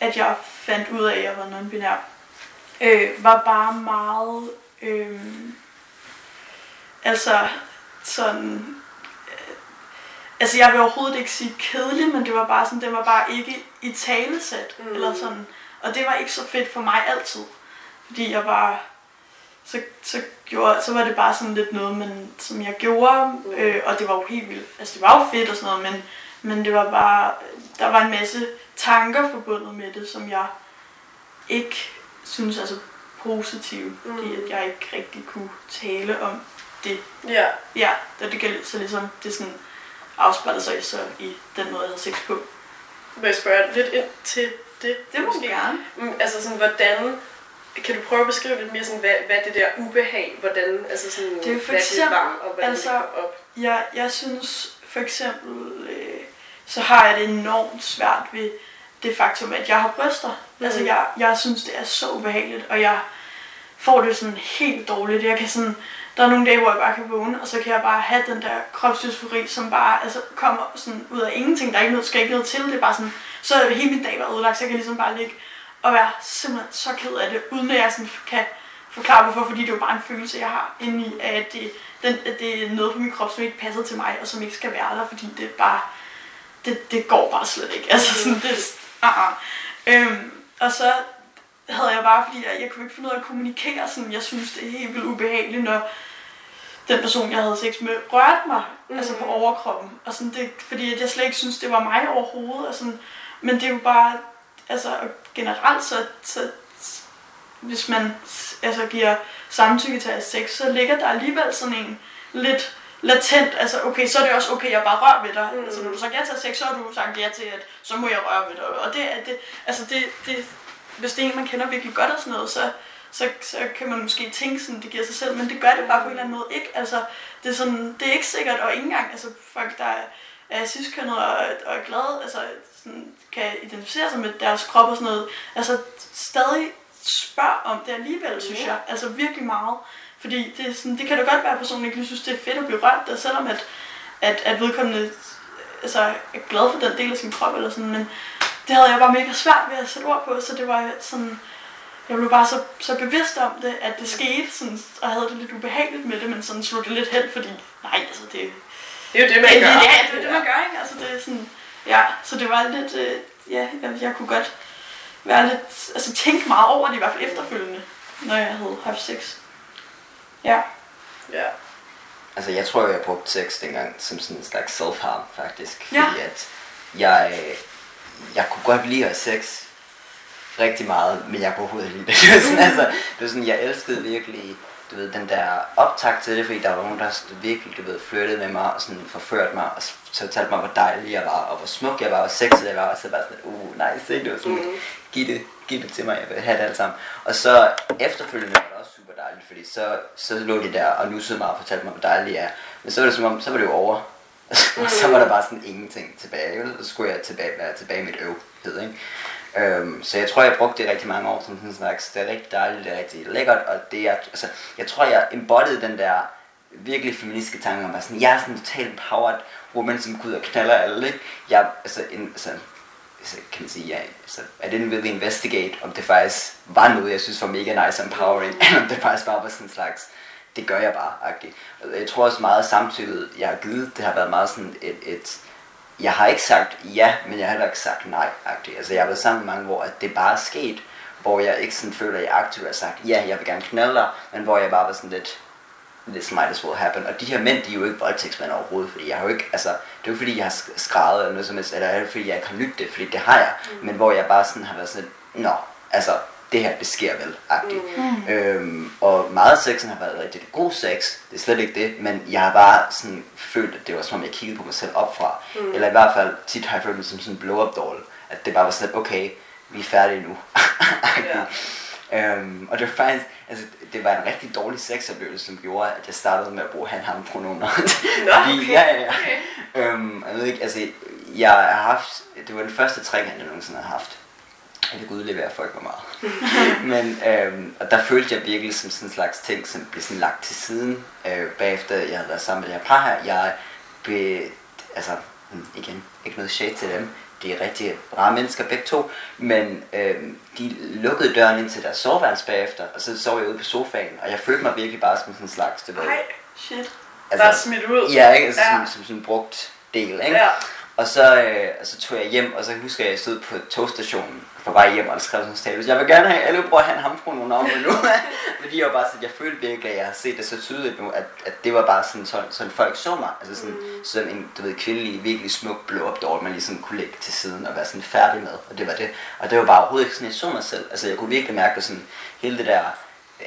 at jeg fandt ud af, at jeg var non-binær, øh, var bare meget... Øh, altså, sådan... Øh, altså, jeg vil overhovedet ikke sige kedelig, men det var bare sådan, det var bare ikke i talesæt, mm. eller sådan. Og det var ikke så fedt for mig altid. Fordi jeg var så, så, gjorde, så var det bare sådan lidt noget, man, som jeg gjorde, øh, og det var jo helt vildt, altså det var jo fedt og sådan noget, men, men det var bare, der var en masse tanker forbundet med det, som jeg ikke synes er så positive, mm. fordi at jeg ikke rigtig kunne tale om det. Ja. Ja, og det kan så ligesom, det sådan afspejler sig så i den måde, jeg havde sex på. Må jeg spørge lidt ind til det? Det må du gerne. Mm, altså sådan, hvordan kan du prøve at beskrive lidt mere, sådan, hvad, hvad det der ubehag, hvordan, altså sådan, Det er for hvad eksempel- det var, og hvad altså- det op? Jeg, jeg synes for eksempel, øh, så har jeg det enormt svært ved det faktum, at jeg har bryster. Mm. Altså jeg, jeg synes, det er så ubehageligt, og jeg får det sådan helt dårligt. Jeg kan sådan, der er nogle dage, hvor jeg bare kan vågne, og så kan jeg bare have den der kropsdysfori, som bare altså, kommer sådan ud af ingenting. Der er ikke noget, skal ikke noget til. Det er bare sådan, så er hele min dag været ødelagt, så jeg kan ligesom bare ligge og være simpelthen så ked af det, uden at jeg sådan kan forklare hvorfor, fordi det er jo bare en følelse, jeg har inde i, at det, den, at det er noget på min krop, som ikke passer til mig, og som ikke skal være der, fordi det bare, det, det går bare slet ikke. Altså sådan, det, uh-uh. øhm, og så havde jeg bare, fordi jeg, jeg kunne ikke finde ud af at kommunikere, sådan, jeg synes, det er helt vildt ubehageligt, når den person, jeg havde sex med, rørte mig, mm. altså på overkroppen. Og sådan, det, fordi at jeg slet ikke synes, det var mig overhovedet. Og sådan, men det er jo bare, altså generelt så, så hvis man altså, giver samtykke til at sex, så ligger der alligevel sådan en lidt latent, altså okay, så er det også okay, jeg bare rører ved dig. Mm. Altså når du så ja til sex, så har du sagt ja til, at så må jeg røre ved dig. Og det er det, altså det, det, hvis det er en, man kender virkelig godt og sådan noget, så, så, så kan man måske tænke sådan, det giver sig selv, men det gør det bare på en eller anden måde ikke. Altså, det er, sådan, det er ikke sikkert, og ikke engang altså, folk, der er, ciskønnet og, og er glade, altså, sådan, kan identificere sig med deres krop og sådan noget, altså stadig spørg om det alligevel, synes jeg. Altså virkelig meget. Fordi det, er sådan, det kan da godt være, at personen ikke synes, det er fedt at blive rørt der, selvom at, at, at vedkommende altså, er glad for den del af sin krop eller sådan, men det havde jeg bare mega svært ved at sætte ord på, så det var sådan, jeg blev bare så, så bevidst om det, at det skete, sådan, og havde det lidt ubehageligt med det, men sådan slog det lidt hen, fordi nej, altså det, Det er jo det, man ja, gør. ja, det er det, man gør, ikke? Altså, det er sådan, ja, så det var lidt, øh, ja, jeg, jeg kunne godt være lidt, altså tænke meget over det, i hvert fald efterfølgende, når jeg havde haft sex. Ja. Ja. Altså, jeg tror, jeg brugte sex dengang som sådan en slags self-harm, faktisk. Ja. Fordi at jeg, jeg kunne godt lide at have sex rigtig meget, men jeg kunne overhovedet lide det. det var sådan, altså, det var sådan, jeg elskede virkelig, du ved, den der optag til det, fordi der var nogen, der virkelig, du ved, flyttede med mig og sådan forførte mig, og så fortalte mig, hvor dejlig jeg var, og hvor smuk jeg var, og sexet jeg var, og så var sådan, uh, nice, ikke? Det var sådan, Mhm. giv det, giv det til mig, jeg vil have det alt sammen. Og så efterfølgende var det også dejligt, fordi så, så lå de der og nussede mig og fortalte mig, hvor dejlig jeg er. Men så var det som om, så var det jo over. Og så var der bare sådan ingenting tilbage. vel? Så skulle jeg tilbage, være tilbage i mit øvhed, ikke? Øhm, så jeg tror, jeg brugte det rigtig mange år som sådan en slags, det er rigtig dejligt, det er rigtig lækkert, og det er, altså, jeg tror, jeg embodied den der virkelig feministiske tanke om, at sådan, jeg er sådan en total empowered woman, som går ud og knaller alle, ikke? Jeg, altså, en, altså, så kan man sige, jeg, altså, I didn't really investigate, om det faktisk var noget, jeg synes var mega nice og empowering, eller om det faktisk bare var sådan en slags, det gør jeg bare, agtigt. Jeg tror også meget samtykket, jeg har givet, det har været meget sådan et, et jeg har ikke sagt ja, men jeg har heller ikke sagt nej, agtigt. Altså jeg har været sammen med mange, hvor at det bare er sket, hvor jeg ikke sådan føler, at jeg aktivt har sagt, ja, jeg vil gerne knalde dig, men hvor jeg bare var sådan lidt, this might as well happen. Og de her mænd, de er jo ikke voldtægtsmænd overhovedet, fordi jeg har jo ikke, altså, det er jo fordi, jeg har sk- skrevet eller noget som helst, eller er det fordi, jeg ikke har nydt det, fordi det har jeg, mm. men hvor jeg bare sådan har været sådan nå, altså, det her, det sker vel, agtigt. Mm. Øhm, og meget af sexen har været rigtig god sex, det er slet ikke det, men jeg har bare sådan følt, at det var som om jeg kiggede på mig selv opfra. Mm. Eller i hvert fald tit har jeg følt mig som sådan en blow-up doll, at det bare var sådan okay, vi er færdige nu. Ja. Øhm, og det var faktisk, altså, det var en rigtig dårlig sexoplevelse, som gjorde, at jeg startede med at bruge han ham pronomer. Nå, Fordi, okay. ja, ja, ja. Okay. Øhm, jeg ved ikke, altså, jeg har haft, det var den første trekant, jeg nogensinde har haft. Jeg kan udlevere folk hvor meget. Men, øhm, og der følte jeg virkelig som sådan en slags ting, som blev sådan lagt til siden, øh, bagefter jeg havde været sammen med det her par her. Jeg blev, altså, mm, igen, ikke noget shade til dem. De er rigtig rare mennesker begge to, men øhm, de lukkede døren ind til deres soveværelse bagefter, og så sov jeg ude på sofaen, og jeg følte mig virkelig bare som sådan en slags, det ved, Ej, Shit. altså, er smidt ud. Ja, ikke? Altså, Ja. Som, som sådan en brugt del, ikke? Ja. Og så, øh, så tog jeg hjem, og så husker jeg, at jeg stod på togstationen på vej hjem, og der skrev sådan en status. Jeg vil gerne have, alle bruger han ham på nogle om nu. Fordi jeg var bare sådan, jeg følte virkelig, at jeg har set det så tydeligt nu, at, at det var bare sådan, sådan, sådan folk så mig. Altså sådan, mm. sådan en, du ved, kvindelig, virkelig smuk blå op dog, man ligesom kunne lægge til siden og være sådan færdig med. Og det var det. Og det var bare overhovedet ikke sådan, jeg så mig selv. Altså jeg kunne virkelig mærke, at sådan, hele det der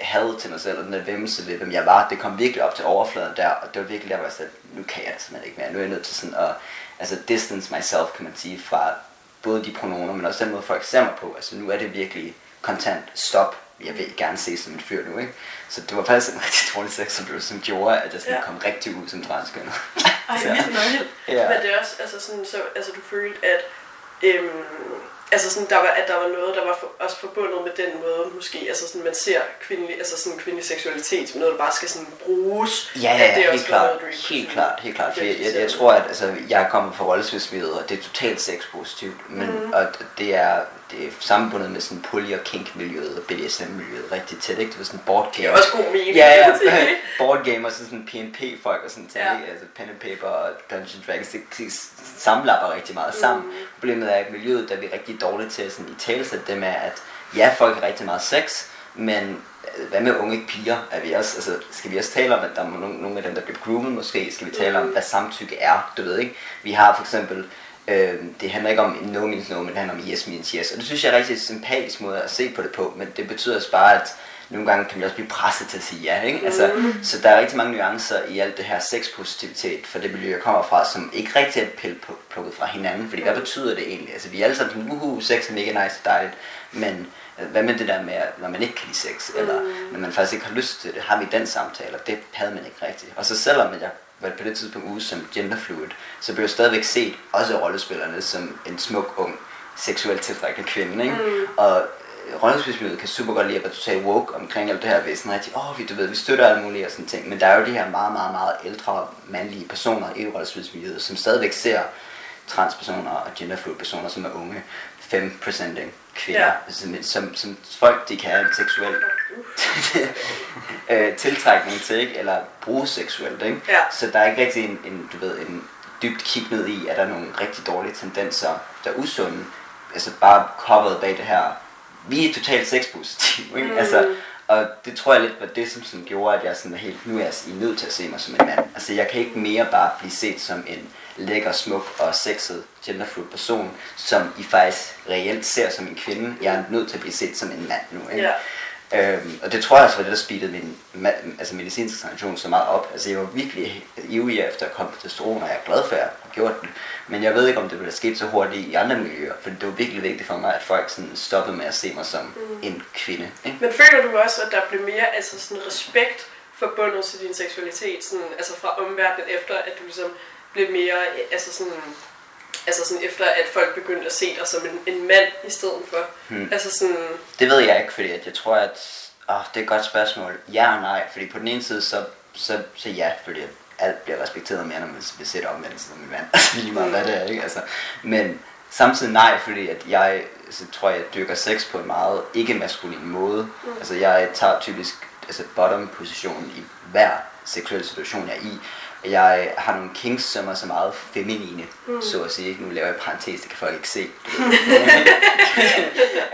had til mig selv, og den der vemmelse ved, hvem jeg var, det kom virkelig op til overfladen der, og det var virkelig der, hvor jeg sagde, nu kan jeg det simpelthen ikke mere, nu er jeg nødt til sådan at altså distance myself, kan man sige, fra både de pronomer, men også den måde, folk ser mig på. Altså nu er det virkelig kontant stop. Jeg vil gerne se som en fyr nu, ikke? Så det var faktisk en rigtig dårlig sexoplevelse, som gjorde, at jeg sådan Ja. kom rigtig ud som transkønnet. Ej, vildt nok. ja. Men det er også, altså sådan, så, altså du følte, at, øhm, altså sådan, der var, at der var noget, der var for, også forbundet med den måde, måske, altså sådan, man ser kvindelig, altså sådan kvindelig seksualitet som noget, der bare skal sådan bruges. Ja, ja, det helt også var klart, noget, helt kunne klart, helt klart. For jeg, jeg, jeg tror, at altså, jeg er kommet fra rollespilsmiljøet, og det er totalt sexpositivt, men mm. og det er, det er sammenbundet med sådan poly- og kink-miljøet og BDSM-miljøet rigtig tæt, ikke? Det var sådan board Det er game. også god mening. Ja, ja, board game og så sådan PNP-folk og sådan Ja. altså pen and paper og Dungeons Dragons, det, det sammenlapper rigtig meget sammen. Mm. Problemet er, at miljøet, der er vi rigtig dårlige til sådan, i talesætte det med, at ja, folk har rigtig meget sex, men øh, hvad med unge piger? Er vi også, altså, skal vi også tale om, at der er nogle, nogle af dem, der bliver groomet måske? Skal vi tale om, Mm. hvad samtykke er? Du ved ikke? Vi har for eksempel, øh, det handler ikke om no means no, men det handler om yes means yes. Og det synes jeg er en rigtig sympatisk måde at se på det på, men det betyder også bare, at nogle gange kan vi også blive presset til at sige ja, ikke? Altså, Mm. så der er rigtig mange nuancer i alt det her sexpositivitet for det miljø, jeg kommer fra, som ikke rigtig er pil- plukket fra hinanden. Fordi hvad betyder det egentlig? Altså, vi er alle sammen sådan, uhu, sex er mega nice og dejligt, men øh, hvad med det der med, når man ikke kan lide sex, Mm. eller når man faktisk ikke har lyst til det, har vi den samtale, og det havde man ikke rigtigt. Og så selvom jeg var på det tidspunkt ude som genderfluid, så blev jeg stadigvæk set, også rollespillerne, som en smuk, ung, seksuelt tiltrækkende kvinde, ikke? Mm. Og øh, rollespilsmiljøet kan super godt lide at være totalt woke omkring alt det her, ved sådan rigtig, åh, oh, vi, du ved, vi støtter alle mulige og sådan ting, men der er jo de her meget, meget, meget ældre mandlige personer i rollespilsmiljøet, som stadigvæk ser transpersoner og genderfluid personer, som er unge, 5% kvinder, Ja. som, som, som folk, de kan have en seksuel øh, tiltrækning til, ikke? eller bruge seksuelt. Ikke? Ja. Så der er ikke rigtig en, en, du ved, en dybt kig ned i, at der er nogle rigtig dårlige tendenser, der er usunde, altså bare coveret bag det her, vi er totalt sexpositive, ikke? Mm. Altså, og det tror jeg lidt var det, som sådan gjorde, at jeg sådan er helt, nu er jeg sådan nødt til at se mig som en mand. Altså jeg kan ikke mere bare blive set som en lækker, smuk og sexet genderfluid person, som I faktisk reelt ser som en kvinde. Jeg er nødt til at blive set som en mand nu, ikke? Ja. Øhm, og det tror jeg også var det, der speedede min altså medicinske transition så meget op. Altså jeg var virkelig ivrig efter at komme på testosteron, og jeg er glad for, at jeg har gjort det. Men jeg ved ikke, om det ville sket så hurtigt i andre miljøer, for det var virkelig vigtigt for mig, at folk sådan stoppede med at se mig som mm. en kvinde. Ikke? Men føler du også, at der blev mere altså sådan respekt forbundet til din seksualitet, sådan, altså fra omverdenen efter, at du ligesom blev mere, altså sådan, altså sådan efter, at folk begyndte at se dig som en, en mand i stedet for. Hmm. Altså sådan, Det ved jeg ikke, fordi at jeg tror, at åh, det er et godt spørgsmål. Ja og nej, fordi på den ene side, så, så, så ja, fordi at alt bliver respekteret mere, når man bliver set omvendt som en mand. Altså lige meget hvad det er, ikke? Altså, men samtidig nej, fordi at jeg så tror, jeg dyrker sex på en meget ikke-maskulin måde. Mm. Altså jeg tager typisk altså bottom position i hver seksuel situation, jeg er i. Jeg har nogle kinks, som er så meget feminine, mm. så at sige. Nu laver jeg parentes, det kan folk ikke se.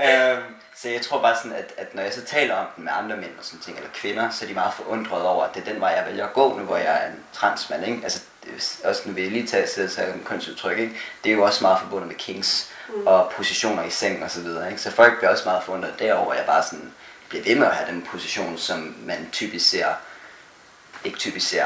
Øhm, så jeg tror bare sådan, at, at når jeg så taler om den med andre mænd og sådan ting, eller kvinder, så er de meget forundrede over, at det er den vej, jeg vælger at gå, nu hvor jeg er en transmand, ikke? Altså, er også nu vil jeg lige tage sig sig om kønsudtryk, ikke? Det er jo også meget forbundet med kings mm. og positioner i seng og så videre, ikke? Så folk bliver også meget forundret derover, at jeg bare sådan bliver ved med at have den position, som man typisk ser, ikke typisk ser,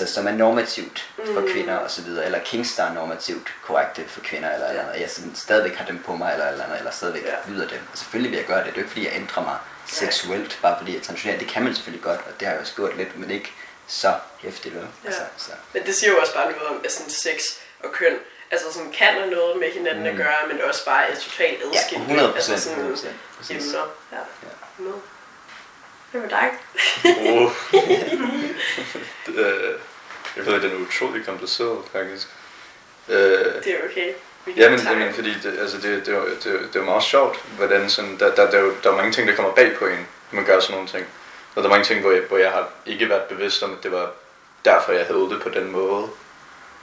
altså som er normativt for Mm. kvinder og så videre, eller kings, der er normativt korrekte for kvinder, eller, eller andet, jeg sådan stadigvæk har dem på mig, eller, eller, eller stadigvæk Ja. ja. lyder det. Og selvfølgelig vil jeg gøre det, det er jo ikke fordi, jeg ændrer mig seksuelt, bare fordi jeg transitionerer. Det kan man selvfølgelig godt, og det har jeg også gjort lidt, men ikke så hæftigt, vel? Ja. Altså, så. Men det siger jo også bare noget om, at sådan sex og køn, altså sådan kan have noget med hinanden mm. at gøre, men også bare er totalt Ja, adskilt. 100 Altså procent. sådan 100 Præcis. emner. Ja. Ja. Hvad med dig? Oh. øh, jeg ved, den er utrolig kompliceret, faktisk. Øh, Det er okay. Ja, men, jamen, fordi det, altså det, det, jo- det, det jo meget sjovt, hvordan sådan, der, der, der, er jo, der er mange ting, der kommer bag på en, når man gør sådan nogle ting. Og der er mange ting, hvor jeg, hvor jeg har ikke været bevidst om, at det var derfor, jeg havde det på den måde.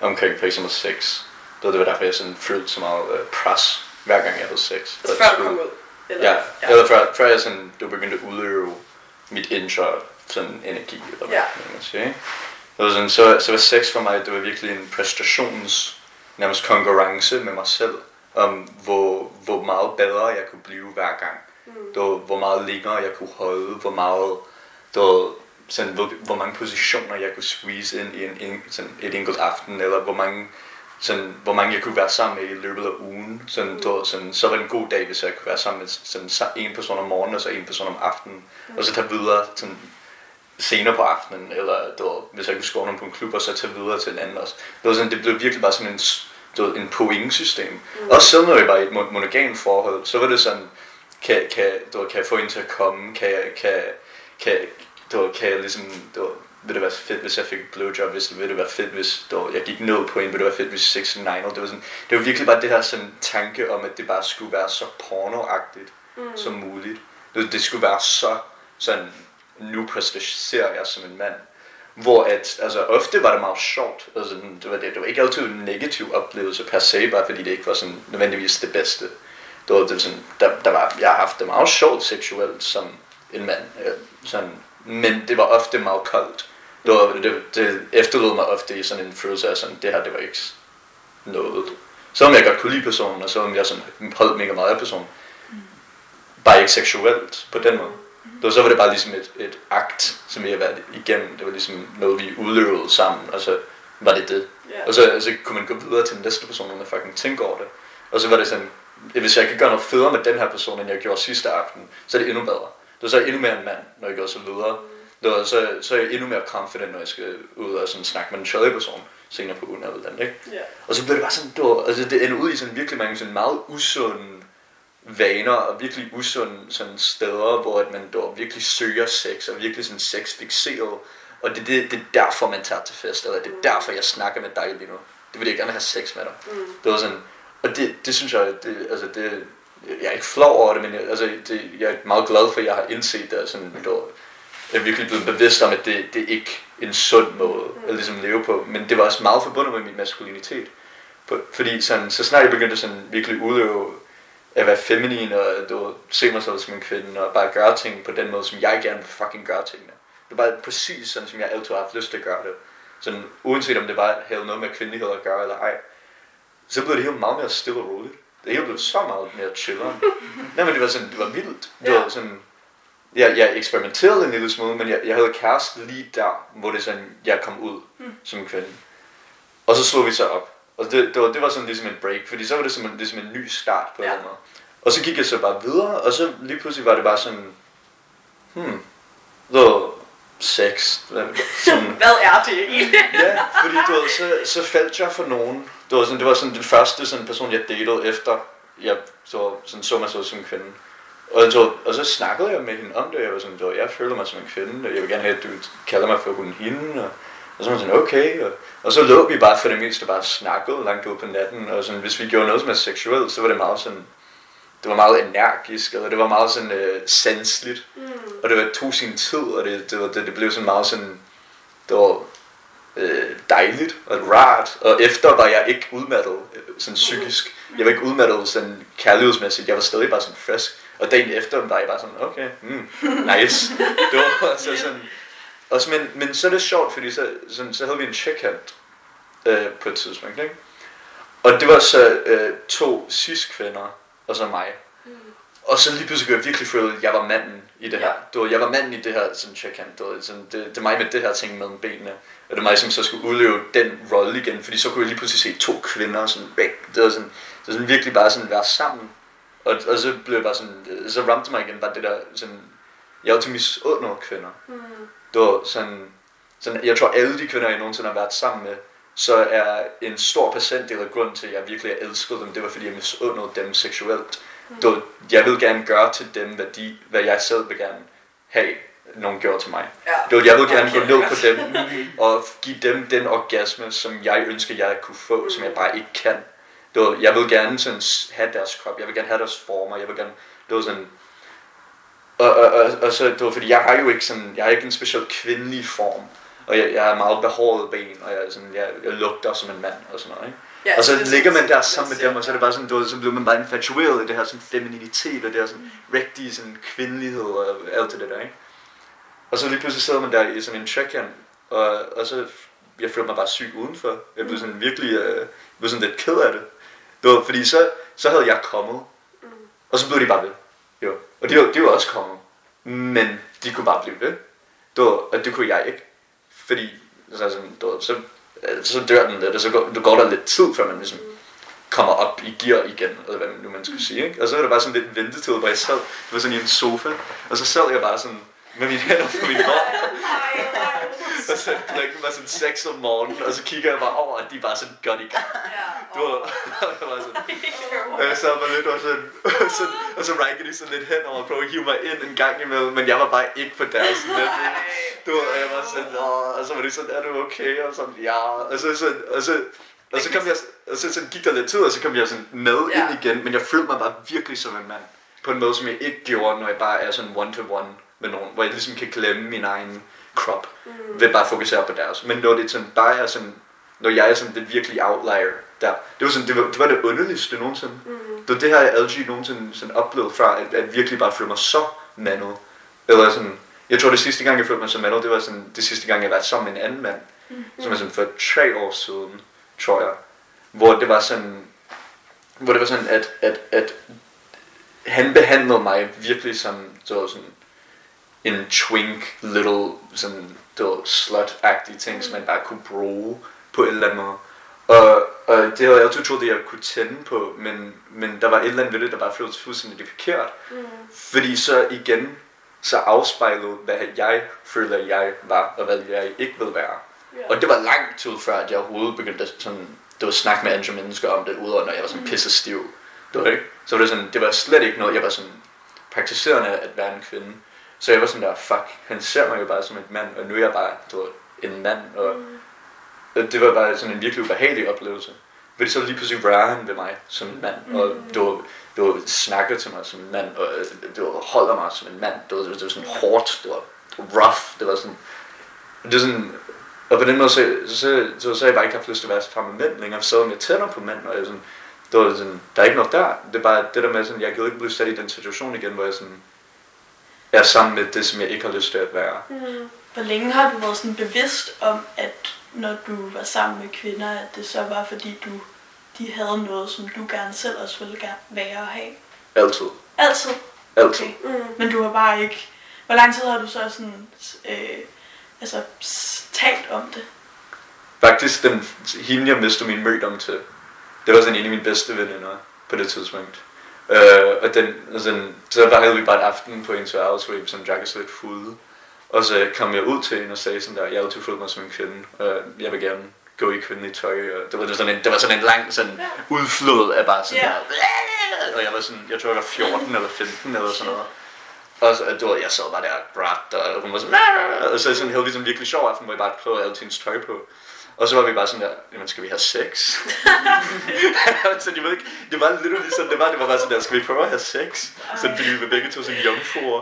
Omkring for eksempel sex. Var, det var derfor, jeg sådan følte så meget uh, pres, hver gang jeg havde sex. Altså før du kom ud? Eller? Ja, ja. eller før, før jeg sådan, du begyndte at udøve mit indre sådan energi, eller hvad Ja. man kan sige. ikke? Det sådan, så, så var sex for mig, det var virkelig en præstations, nærmest konkurrence med mig selv, om hvor, hvor meget bedre jeg kunne blive hver gang. Mm. Det var, hvor meget længere jeg kunne holde, hvor meget, det var, sådan, hvor, hvor mange positioner jeg kunne squeeze ind i en, en, sådan et enkelt aften, eller hvor mange, sådan, hvor mange jeg kunne være sammen med i løbet af ugen. Sådan, det var, sådan, så var det en god dag, hvis jeg kunne være sammen med sådan, en person om morgenen, og så en person om aftenen, og så tage videre sådan, senere på aftenen, eller det var, hvis jeg kunne score nogen på en klub, og så tage videre til en anden også. Det, var sådan, det blev virkelig bare sådan en, det var en pointsystem. Mm. Også selv når jeg var i et mon- monogamt forhold, så var det sådan, kan, kan, det var, kan jeg få en til at komme, kan kan, kan, det var, kan jeg ligesom, det var, vil det være fedt, hvis jeg fik et blowjob, hvis det ville det være fedt, hvis var, jeg gik ned på en, ville det være fedt, hvis sex and nine, det var sådan, det var virkelig bare det her sådan tanke om, at det bare skulle være så pornoagtigt mm. som muligt. Det, det skulle være så sådan, nu præsterer jeg som en mand. Hvor at, altså ofte var det meget sjovt, altså det var, det, det var ikke altid en negativ oplevelse per se, bare fordi det ikke var sådan nødvendigvis det bedste. Det var, det var sådan, der, der var, jeg har haft det meget sjovt seksuelt som en mand, øh, sådan, men det var ofte meget koldt. Det, var, det, det efterlod mig ofte i sådan en følelse af sådan, det her det var ikke noget. Selvom jeg godt kunne lide personen, og selvom jeg sådan holdt mega meget af personen, bare ikke seksuelt på den måde. Det var, så var det bare ligesom et, et akt, som vi har været igennem. Det var ligesom noget, vi udlevede sammen, og så var det det. Ja. Og så, så kunne man gå videre til den næste person, og man fucking tænke over det. Og så var det sådan, hvis jeg kan gøre noget federe med den her person, end jeg gjorde sidste aften, så er det endnu bedre. Det var så endnu mere en mand, når jeg går så videre. Det var så, så er jeg endnu mere confident, når jeg skal ud og sådan snakke med den tredje person senere på ugen eller den, ikke? Ja. Og så blev det bare sådan, det, var, altså det ender ud i sådan virkelig mange sådan meget usunde vaner og virkelig usunde sådan steder, hvor at man dog virkelig søger sex og virkelig sådan sexfixeret. Og det, det, det er derfor, man tager til fest, eller det er derfor, jeg snakker med dig lige nu. Det vil jeg gerne have sex med dig. Mm. Det var sådan, og det, det synes jeg, det, altså det, jeg er ikke flov over det, men jeg, altså det, jeg er meget glad for, at jeg har indset det, og sådan, var, jeg er virkelig blevet bevidst om, at det, det er ikke en sund måde at ligesom leve på, men det var også meget forbundet med min maskulinitet. For, fordi sådan, så snart jeg begyndte sådan virkelig udøve at være feminin og du se mig selv som en kvinde og bare gøre ting på den måde, som jeg gerne vil fucking gøre tingene. Det var bare præcis sådan, som jeg altid har haft lyst til at gøre det. Sådan, uanset om det bare havde noget med kvindelighed at gøre eller ej, så blev det helt meget mere stille og roligt. Det hele blev så meget mere chilleren. Nej, men det var sådan, det var vildt. Det Ja. var sådan, jeg, jeg eksperimenterede en lille smule, men jeg, jeg havde kæreste lige der, hvor det sådan, jeg kom ud mm. som kvinde. Og så slog vi så op. Og det, det, var, det var sådan ligesom en break, fordi så var det som en, ligesom en ny start på Ja. den måde. Og så gik jeg så bare videre, og så lige pludselig var det bare sådan, hmm, var sex. Sådan, Hvad er det egentlig? ja, fordi du ved, så, så faldt jeg for nogen. Det var, sådan, det var sådan den første sådan person, jeg datede efter, jeg så, sådan, så mig så som kvinde. Og, så, og så snakkede jeg med hende om det, jeg var sådan, du ved, jeg føler mig som en kvinde, og jeg vil gerne have, at du kalder mig for hun hende, og, og så var sådan, okay, og, og så lå vi bare for det meste bare snakket langt ud på natten, og sådan, hvis vi gjorde noget som er seksuelt, så var det meget sådan, det var meget energisk, eller det var meget sådan øh, sanseligt, Mm. og det var, tog sin tid, og det, det, var, det, det blev sådan meget sådan, det var øh, dejligt og rart, og efter var jeg ikke udmattet øh, sådan psykisk. Jeg var ikke udmattet sådan kærlighedsmæssigt, jeg var stadig bare sådan frisk. Og dagen efter var jeg bare sådan, okay, mm, nice. Det var så sådan, også, men, men så er det sjovt, fordi så, sådan, så havde vi en checkhand øh, på et tidspunkt, ikke? Og det var så øh, to cis-kvinder, og så mig. Og så lige pludselig kunne jeg virkelig føle, at jeg var manden i det her. Var, jeg var manden i det her sådan checkhand. Det, var, sådan, det, det er mig med det her ting mellem benene. Og det er mig, som så skulle udleve den rolle igen. Fordi så kunne jeg lige pludselig se to kvinder sådan væk. Det var sådan, det var sådan virkelig bare sådan være sammen. Og, og så blev jeg bare sådan, så ramte mig igen bare det der sådan, jeg er altid misundret kvinder. Mm. Det var sådan, sådan, jeg tror alle de kvinder, jeg nogensinde har været sammen med, så er en stor procentdel af grunden til, at jeg virkelig elsket dem, det var fordi, jeg misundrede dem seksuelt. Det var, jeg vil gerne gøre til dem, hvad, de, hvad jeg selv vil gerne have, nogen gjorde til mig. Ja. Det var, jeg vil gerne gå ned på dem og give dem den orgasme, som jeg ønsker, jeg kunne få, som jeg bare ikke kan. Det var, jeg vil gerne sådan have deres krop, jeg vil gerne have deres former, jeg vil gerne, det var sådan, og, og, og, og så, det var fordi, jeg har jo ikke sådan, jeg har ikke en speciel kvindelig form, og jeg, jeg har meget behåret ben, og jeg, er sådan, jeg, jeg lugter som en mand, og sådan noget, ikke? Ja, og så det er ligger man der sammen med dem, og så er det bare sådan, du så bliver man bare infatueret i det her sådan femininitet, og det her sådan rigtige sådan kvindelighed, og alt det der, ikke? Og så lige pludselig sidder man der i sådan en in. og, og så, jeg følte mig bare syg udenfor. Jeg blev sådan virkelig, øh, blev sådan lidt ked af det. Det var, fordi så, så havde jeg kommet, og så blev de bare ved. Jo. Og de de var også kommet, men de kunne bare blive ved. Det var, og det kunne jeg ikke. Fordi så, sådan, det var, så, så dør den lidt, og så går, det går der lidt tid, før man ligesom kommer op i gear igen, eller hvad nu man skulle sige, ikke? Og så var det bare sådan lidt ventetid, hvor jeg sad, det var sådan i en sofa, og så sad jeg bare sådan med mine hænder på min hånd, og så klokken var sådan 6 om morgenen, og så kigger jeg bare over, at de bare sådan godt i gang. Du var, jeg var sådan, og jeg sad bare lidt og sådan, og så, og så rækker de sådan lidt hen over og prøver at hive mig ind en gang imellem, men jeg var bare ikke på deres level. Du var, og jeg var sådan, Åh, og så var de sådan, er du okay? Og sådan, ja, og så, så, og så, og så kom jeg, og så, så gik der lidt tid, og så kom jeg sådan med Ja. ind igen, men jeg følte mig bare virkelig som en mand. På en måde, som jeg ikke gjorde, når jeg bare er sådan one-to-one med nogen, hvor jeg ligesom kan glemme min egen krop, mm. ved bare at fokusere på deres. Men når det er sådan, bare er sådan, når jeg er sådan det virkelig outlier, der, det var, sådan, det, var, det var det underligste nogensinde. Mm. Det var det her, aldrig nogensinde sådan oplevet før, at, at virkelig bare føle mig så mandet. Eller sådan, jeg tror det sidste gang, jeg følte mig så mandet, det var sådan, det sidste gang, jeg var sammen med en anden mand, mm. som er sådan for tre år siden, tror jeg. Hvor det var sådan, hvor det var sådan, at, at, at han behandlede mig virkelig som, var sådan, en twink, little, sådan, det var slut-agtige ting, som man bare kunne bruge på et eller andet måde. Og, og det havde jeg altid troet, at jeg kunne tænde på, men, men der var et eller andet ved det, der bare føltes fuldstændig forkert. Mm. Fordi så igen, så afspejlede, hvad jeg følte, at jeg var, og hvad jeg ikke ville være. Ja. Og det var lang tid før, at jeg overhovedet begyndte at sådan, det var snak med andre mennesker om det, udover når jeg var sådan pisse stiv. Det var ikke. Så var det sådan, det var slet ikke noget, jeg var sådan praktiserende at være en kvinde. Så jeg var sådan der, fuck, han ser mig jo bare som en mand, og nu er jeg bare du ved, en mand. Og, og det var bare sådan en virkelig ubehagelig oplevelse. Fordi så lige pludselig rører han ved mig som en mand, og du var, du var snakker til mig som en mand, og øh, du var, holder mig som en mand. Det var, det var sådan hårdt, det var, var rough, det var sådan, det er sådan, og på den måde, så, så, så, så har jeg bare ikke haft lyst til at være sammen med mænd længere, så jeg tænder på mænd, og jeg sådan, det var sådan, der er ikke noget der. Det er bare det der med, sådan, jeg kan ikke blive sat i den situation igen, hvor jeg sådan, er sammen med det, som jeg ikke har lyst til at være. Mm. Hvor længe har du været sådan bevidst om, at når du var sammen med kvinder, at det så var fordi du de havde noget, som du gerne selv også ville gerne være og have? Altid. Altid? Altid. Okay. Mm. Men du har bare ikke... Hvor lang tid har du så sådan... Øh, altså, talt om det? Faktisk den, hende jeg mistede min mødom til, det var sådan en af mine bedste veninder på det tidspunkt. Øh, og den, altså, så var havde vi bare et aften på en værelse, hvor vi sådan drak os lidt fulde. Og så kom jeg ud til hende og sagde sådan der, jeg har altid følt mig som en kvinde, og jeg vil gerne gå i kvindelig tøj. Og det var sådan en, det var sådan en lang sådan udflod af bare sådan Ja. der, og jeg var sådan, jeg tror jeg var 14 eller 15 eller sådan noget. Og så, du ved, jeg sad bare der og grædt, og hun var sådan, og så sådan, havde vi sådan en virkelig sjov aften, hvor jeg bare prøvede alle hendes tøj på. Og så var vi bare sådan der, jamen skal vi have sex? så jeg ved ikke, det var lidt sådan, det var, det var bare sådan der, skal vi prøve at have sex? Sådan, fordi vi var begge to sådan jomfruer.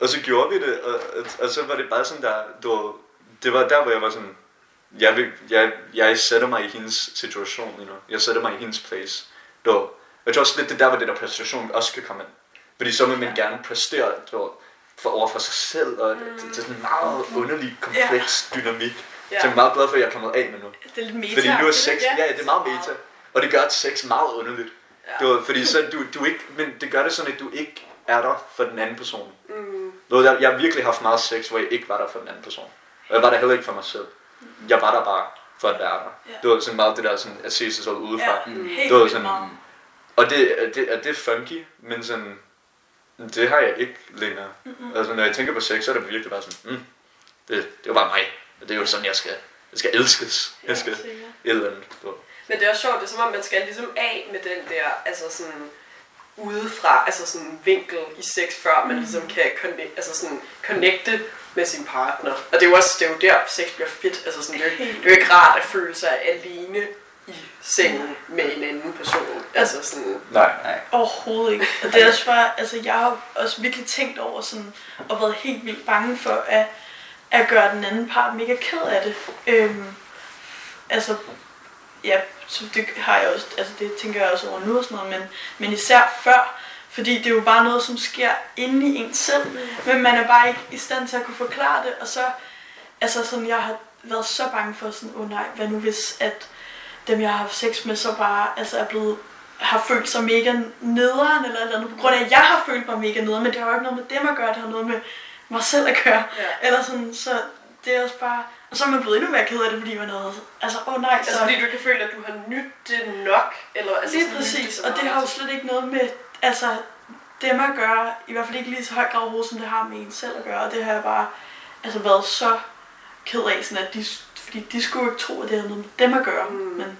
Og så gjorde vi det, og, og, og så var det bare sådan der, du det var der, hvor jeg var sådan, jeg, vil, jeg, jeg sætter mig i hendes situation, you know? jeg sætter mig i hendes place. Ved. jeg tror også lidt, det der, hvor det der præstation også skal komme ind. Fordi så vil man gerne præstere du, for over for sig selv, og det, det, er sådan en meget underlig, kompleks dynamik, Ja. som jeg er meget glad for, at jeg er kommet af med nu. Det er lidt meta. Fordi nu er sex, Ja. ja, det er meget meta. Og det gør at sex meget underligt. Ja. Du, ved, fordi så du, du ikke, men det gør det sådan, at du ikke er der for den anden person. Mm. Ved, jeg, jeg har virkelig haft meget sex, hvor jeg ikke var der for den anden person. Og jeg var der heller ikke for mig selv. Jeg var der bare for at være der. Ja. Det var sådan meget det der sådan, at se sig selv udefra. Ja, helt Det var sådan- meget. Og det, det, og det er funky, men sådan, Det har jeg ikke længere. Mm-hmm. Altså, når jeg tænker på sex, så er det virkelig bare sådan, mm, det, det er jo bare mig. Det er jo sådan, jeg skal, jeg skal elskes. Jeg skal sikkert. et eller andet. Men det er også sjovt, det er som om, man skal ligesom af med den der, altså sådan udefra, altså sådan vinkel i sex, før man ligesom kan connect, altså sådan connecte med sin partner. Og det er jo også, det er jo der, sex bliver fedt. Altså sådan, det, er, jo- det er jo ikke rart at føle sig alene i sengen med en anden person. Altså sådan, Nej. Overhovedet ikke. Og det er også bare, altså jeg har også virkelig tænkt over sådan, og været helt vildt bange for at, at gøre den anden part mega ked af det. Øhm, altså, ja, så det har jeg også, altså det tænker jeg også over nu og sådan noget, men, men især før, fordi det er jo bare noget, som sker inde i en selv, men man er bare ikke i stand til at kunne forklare det, og så, altså sådan, jeg har været så bange for sådan, åh oh nej, hvad nu hvis, at dem jeg har haft sex med, så bare, altså er blevet har følt sig mega nederen eller eller andet, på grund af, at jeg har følt mig mega nederen, men det har jo ikke noget med dem at gøre, det har noget med mig selv at gøre. Ja. Eller sådan, så det er også bare... Og så er man blevet endnu mere ked af det, fordi man havde... Altså, åh oh nej, så... altså fordi du kan føle, at du har nydt det nok. Eller, altså Lige præcis, så og det har jo slet ikke noget med, altså, dem at gøre, i hvert fald ikke lige så høj grad overhovedet, som det har med en selv at gøre, og det har jeg bare, altså, været så ked af, sådan at de, fordi de skulle jo ikke tro, at det havde noget med dem at gøre, Mm. men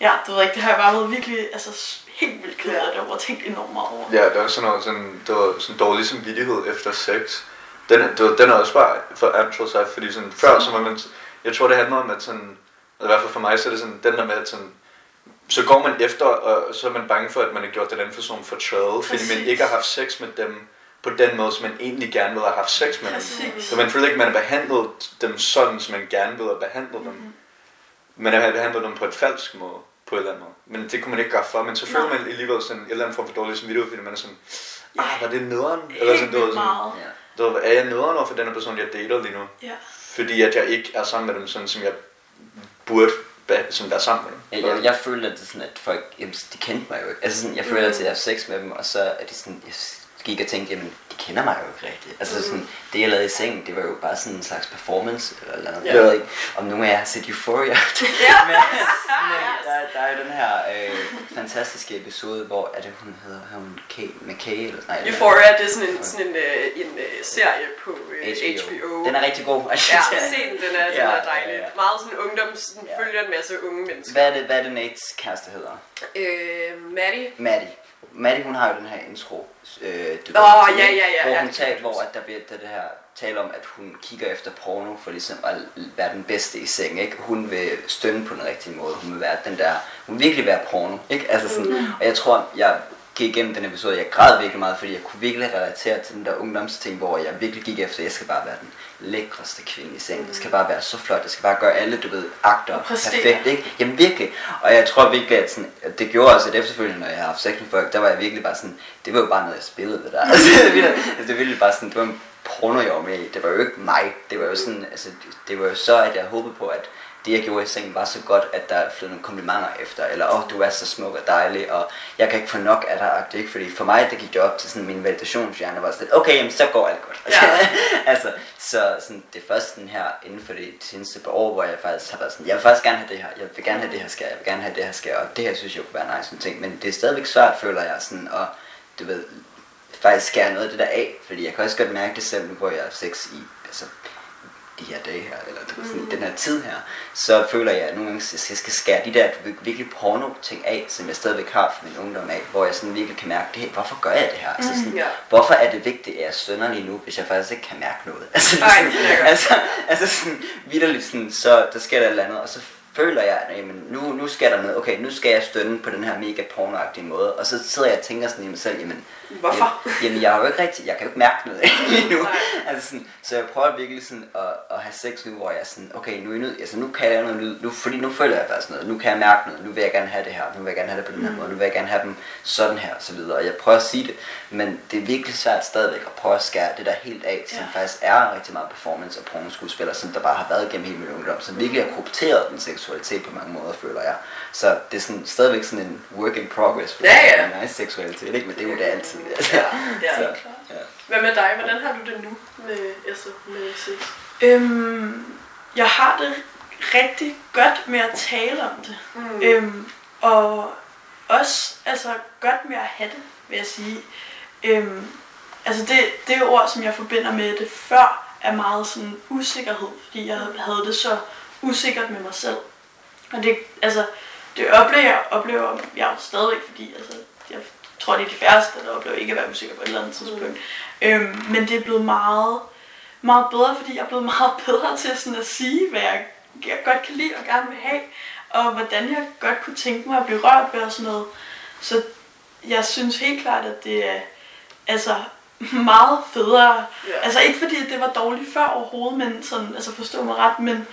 ja, det ved jeg ikke, det har jeg bare været virkelig, altså, helt vildt ked af det, og tænkt enormt meget over. Ja, der er sådan noget sådan, det var sådan dårlig samvittighed efter sex. Den, det den er også bare forandret sig, fordi sådan, før så var man, jeg tror det handler om, at sådan, i hvert fald for mig, så er det sådan, den der med, at sådan, så går man efter, og så er man bange for, at man har gjort den anden person fortrædet, fordi man ikke har haft sex med dem på den måde, som man egentlig gerne ville have haft sex med dem. Så man føler ikke, at man har behandlet dem sådan, som man gerne ville have behandlet dem. Mhm. Man har behandlet dem på et falsk måde, på en eller anden måde. Men det kunne man ikke gøre for, men så føler man alligevel sådan en eller anden form for dårlig samvittighed, fordi man er sådan, ah, var det nederen? Helt sådan, vildt sådan, meget. Ja. Du ved, er jeg nederen over for den her person, jeg dater lige nu? Ja. Fordi at jeg ikke er sammen med dem, sådan som jeg burde sådan være sammen med dem. Jeg, jeg, jeg føler, at det er sådan, at folk, jamen, de kendte mig jo ikke. Altså sådan, jeg føler altid, at jeg har sex med dem, og så er de sådan, jeg gik og tænkte, jamen, de kender mig jo ikke rigtigt. Altså sådan, det jeg lavede i sengen, det var jo bare sådan en slags performance, eller, eller noget. Ja. Jeg ved ikke, om nogen af jer har set Euphoria. Ja. men, men der, der er jo den her øh, fantastiske episode, hvor er det, hun hedder, hun Kay, McKay, eller nej, eller- Euphoria, det er sådan en, sådan en, øh, en øh, serie på øh, HBO. Den er rigtig god. Ja, se den, den er, den Ja, er ja, dejlig. ja. Meget sådan ungdoms, sådan Ja. følger en masse unge mennesker. Hvad er det, hvad er det Nates kæreste hedder? Øh, Maddie. Maddie. Maddie, hun har jo den her intro. Øh, du Åh, til, ja, ja, ja, Hvor ja, hun det taler, hvor at der bliver der det her tale om, at hun kigger efter porno for ligesom at være den bedste i seng, ikke? Hun vil stønne på den rigtige måde. Hun vil være den der, hun vil virkelig være porno, ikke? Altså sådan, Mm. og jeg tror, jeg gik igennem den episode, jeg græd virkelig meget, fordi jeg kunne virkelig relatere til den der ungdomsting, hvor jeg virkelig gik efter, at jeg skal bare være den lækreste kvinde i sengen. Det skal bare være så flot, det skal bare gøre alle, du ved, akter perfekt, ikke? Jamen virkelig. Og jeg tror virkelig, at, sådan, at det gjorde også, at efterfølgende, når jeg har haft sex med folk, der var jeg virkelig bare sådan, det var jo bare noget, jeg spillede det der. altså, det, var, virkelig- altså, virkelig bare sådan, det var en porno, jeg var med i. Det var jo ikke mig. Det var jo sådan, altså, det var jo så, at jeg håbede på, at det jeg gjorde i sengen var så godt, at der flød nogle komplimenter efter, eller åh, oh, du er så smuk og dejlig, og jeg kan ikke få nok af dig, ikke? fordi for mig, det gik det op til sådan min validationshjerne, var sådan, okay, jamen, så går alt godt. Ja. altså, så sådan, det er først den her, inden for det seneste par år, hvor jeg faktisk har været sådan, jeg vil faktisk gerne have det her, jeg vil gerne have det her skal, jeg vil gerne have det her skal, og det her synes jeg kunne være nice, sådan ting, men det er stadigvæk svært, føler jeg, sådan, og du ved, faktisk skære noget af det der af, fordi jeg kan også godt mærke det selv nu, hvor jeg har sex i, altså, de her dage her, eller du sådan, den her tid her, så føler jeg at nogle gange, at jeg skal skære de der virkelig porno-ting af, som jeg stadigvæk har fra min ungdom af, hvor jeg sådan virkelig kan mærke, det her, hvorfor gør jeg det her? Altså, sådan, Ja. Hvorfor er det vigtigt, at jeg stønner lige nu, hvis jeg faktisk ikke kan mærke noget? Altså, sådan, godt. altså, altså sådan, vidderligt sådan, så der sker der et eller andet, og så føler jeg, at jamen, nu, nu sker der noget, okay, nu skal jeg stønne på den her mega pornoagtige måde, og så sidder jeg og tænker sådan i mig selv, jamen, Hvorfor? Jamen, jamen jeg har jo ikke rigtig, jeg kan jo ikke mærke noget lige nu. Altså sådan, så jeg prøver virkelig sådan at, at have sex nu, hvor jeg sådan, okay, nu er jeg nødt, altså nu kan jeg noget lyd, nu, fordi nu føler jeg faktisk noget, nu kan jeg mærke noget, nu vil jeg gerne have det her, nu vil jeg gerne have det på den her måde, nu vil jeg gerne have dem sådan her, og så videre, og jeg prøver at sige det, men det er virkelig svært stadigvæk at prøve at skære det der helt af, som Ja. faktisk er rigtig meget performance og pornoskuespillere, som der bare har været gennem hele min ungdom, som virkelig har korrupteret den seksualitet på mange måder, føler jeg. Så det er sådan, stadigvæk sådan en work in progress for Ja, ja. en nice seksualitet, ikke? Men det er jo det altid. Ja, ja. Ja. Hvad med dig? Hvordan har du det nu med Esther med sex? Øhm, jeg har det rigtig godt med at tale om det. Mm. Øhm, og også altså, godt med at have det, vil jeg sige. Øhm, altså det, det ord, som jeg forbinder med det før, er meget sådan usikkerhed, fordi jeg havde det så usikkert med mig selv. Og det, altså, det oplever jeg, oplever jeg jo stadigvæk, fordi altså, jeg tror, det er de færreste, der oplever ikke at være usikker på et eller andet tidspunkt. Mm. Øhm, men det er blevet meget, meget bedre, fordi jeg er blevet meget bedre til sådan at sige, hvad jeg, jeg godt kan lide og gerne vil have, og hvordan jeg godt kunne tænke mig at blive rørt ved og sådan noget. Så jeg synes helt klart, at det er altså, meget federe. Ja. Altså ikke fordi det var dårligt før overhovedet, men sådan, altså forstå mig ret, men,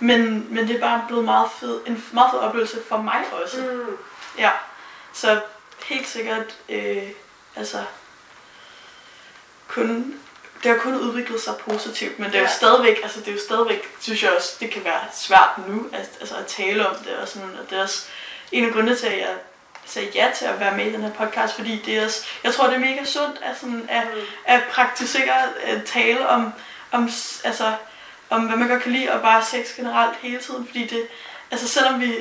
men, men det er bare blevet meget fed, en meget fed oplevelse for mig også. Mm. Ja, så helt sikkert, øh, altså, kun, det har kun udviklet sig positivt, men det er jo Ja. stadigvæk, altså det er jo stadigvæk, synes jeg også, det kan være svært nu, at, altså at tale om det, og sådan, og det er også en af grundene til, at jeg sagde ja til at være med i den her podcast, fordi det er også, jeg tror, det er mega sundt at, sådan, at, Mm. at praktisere at tale om, om, altså, om, hvad man godt kan lide, og bare sex generelt hele tiden, fordi det, altså selvom vi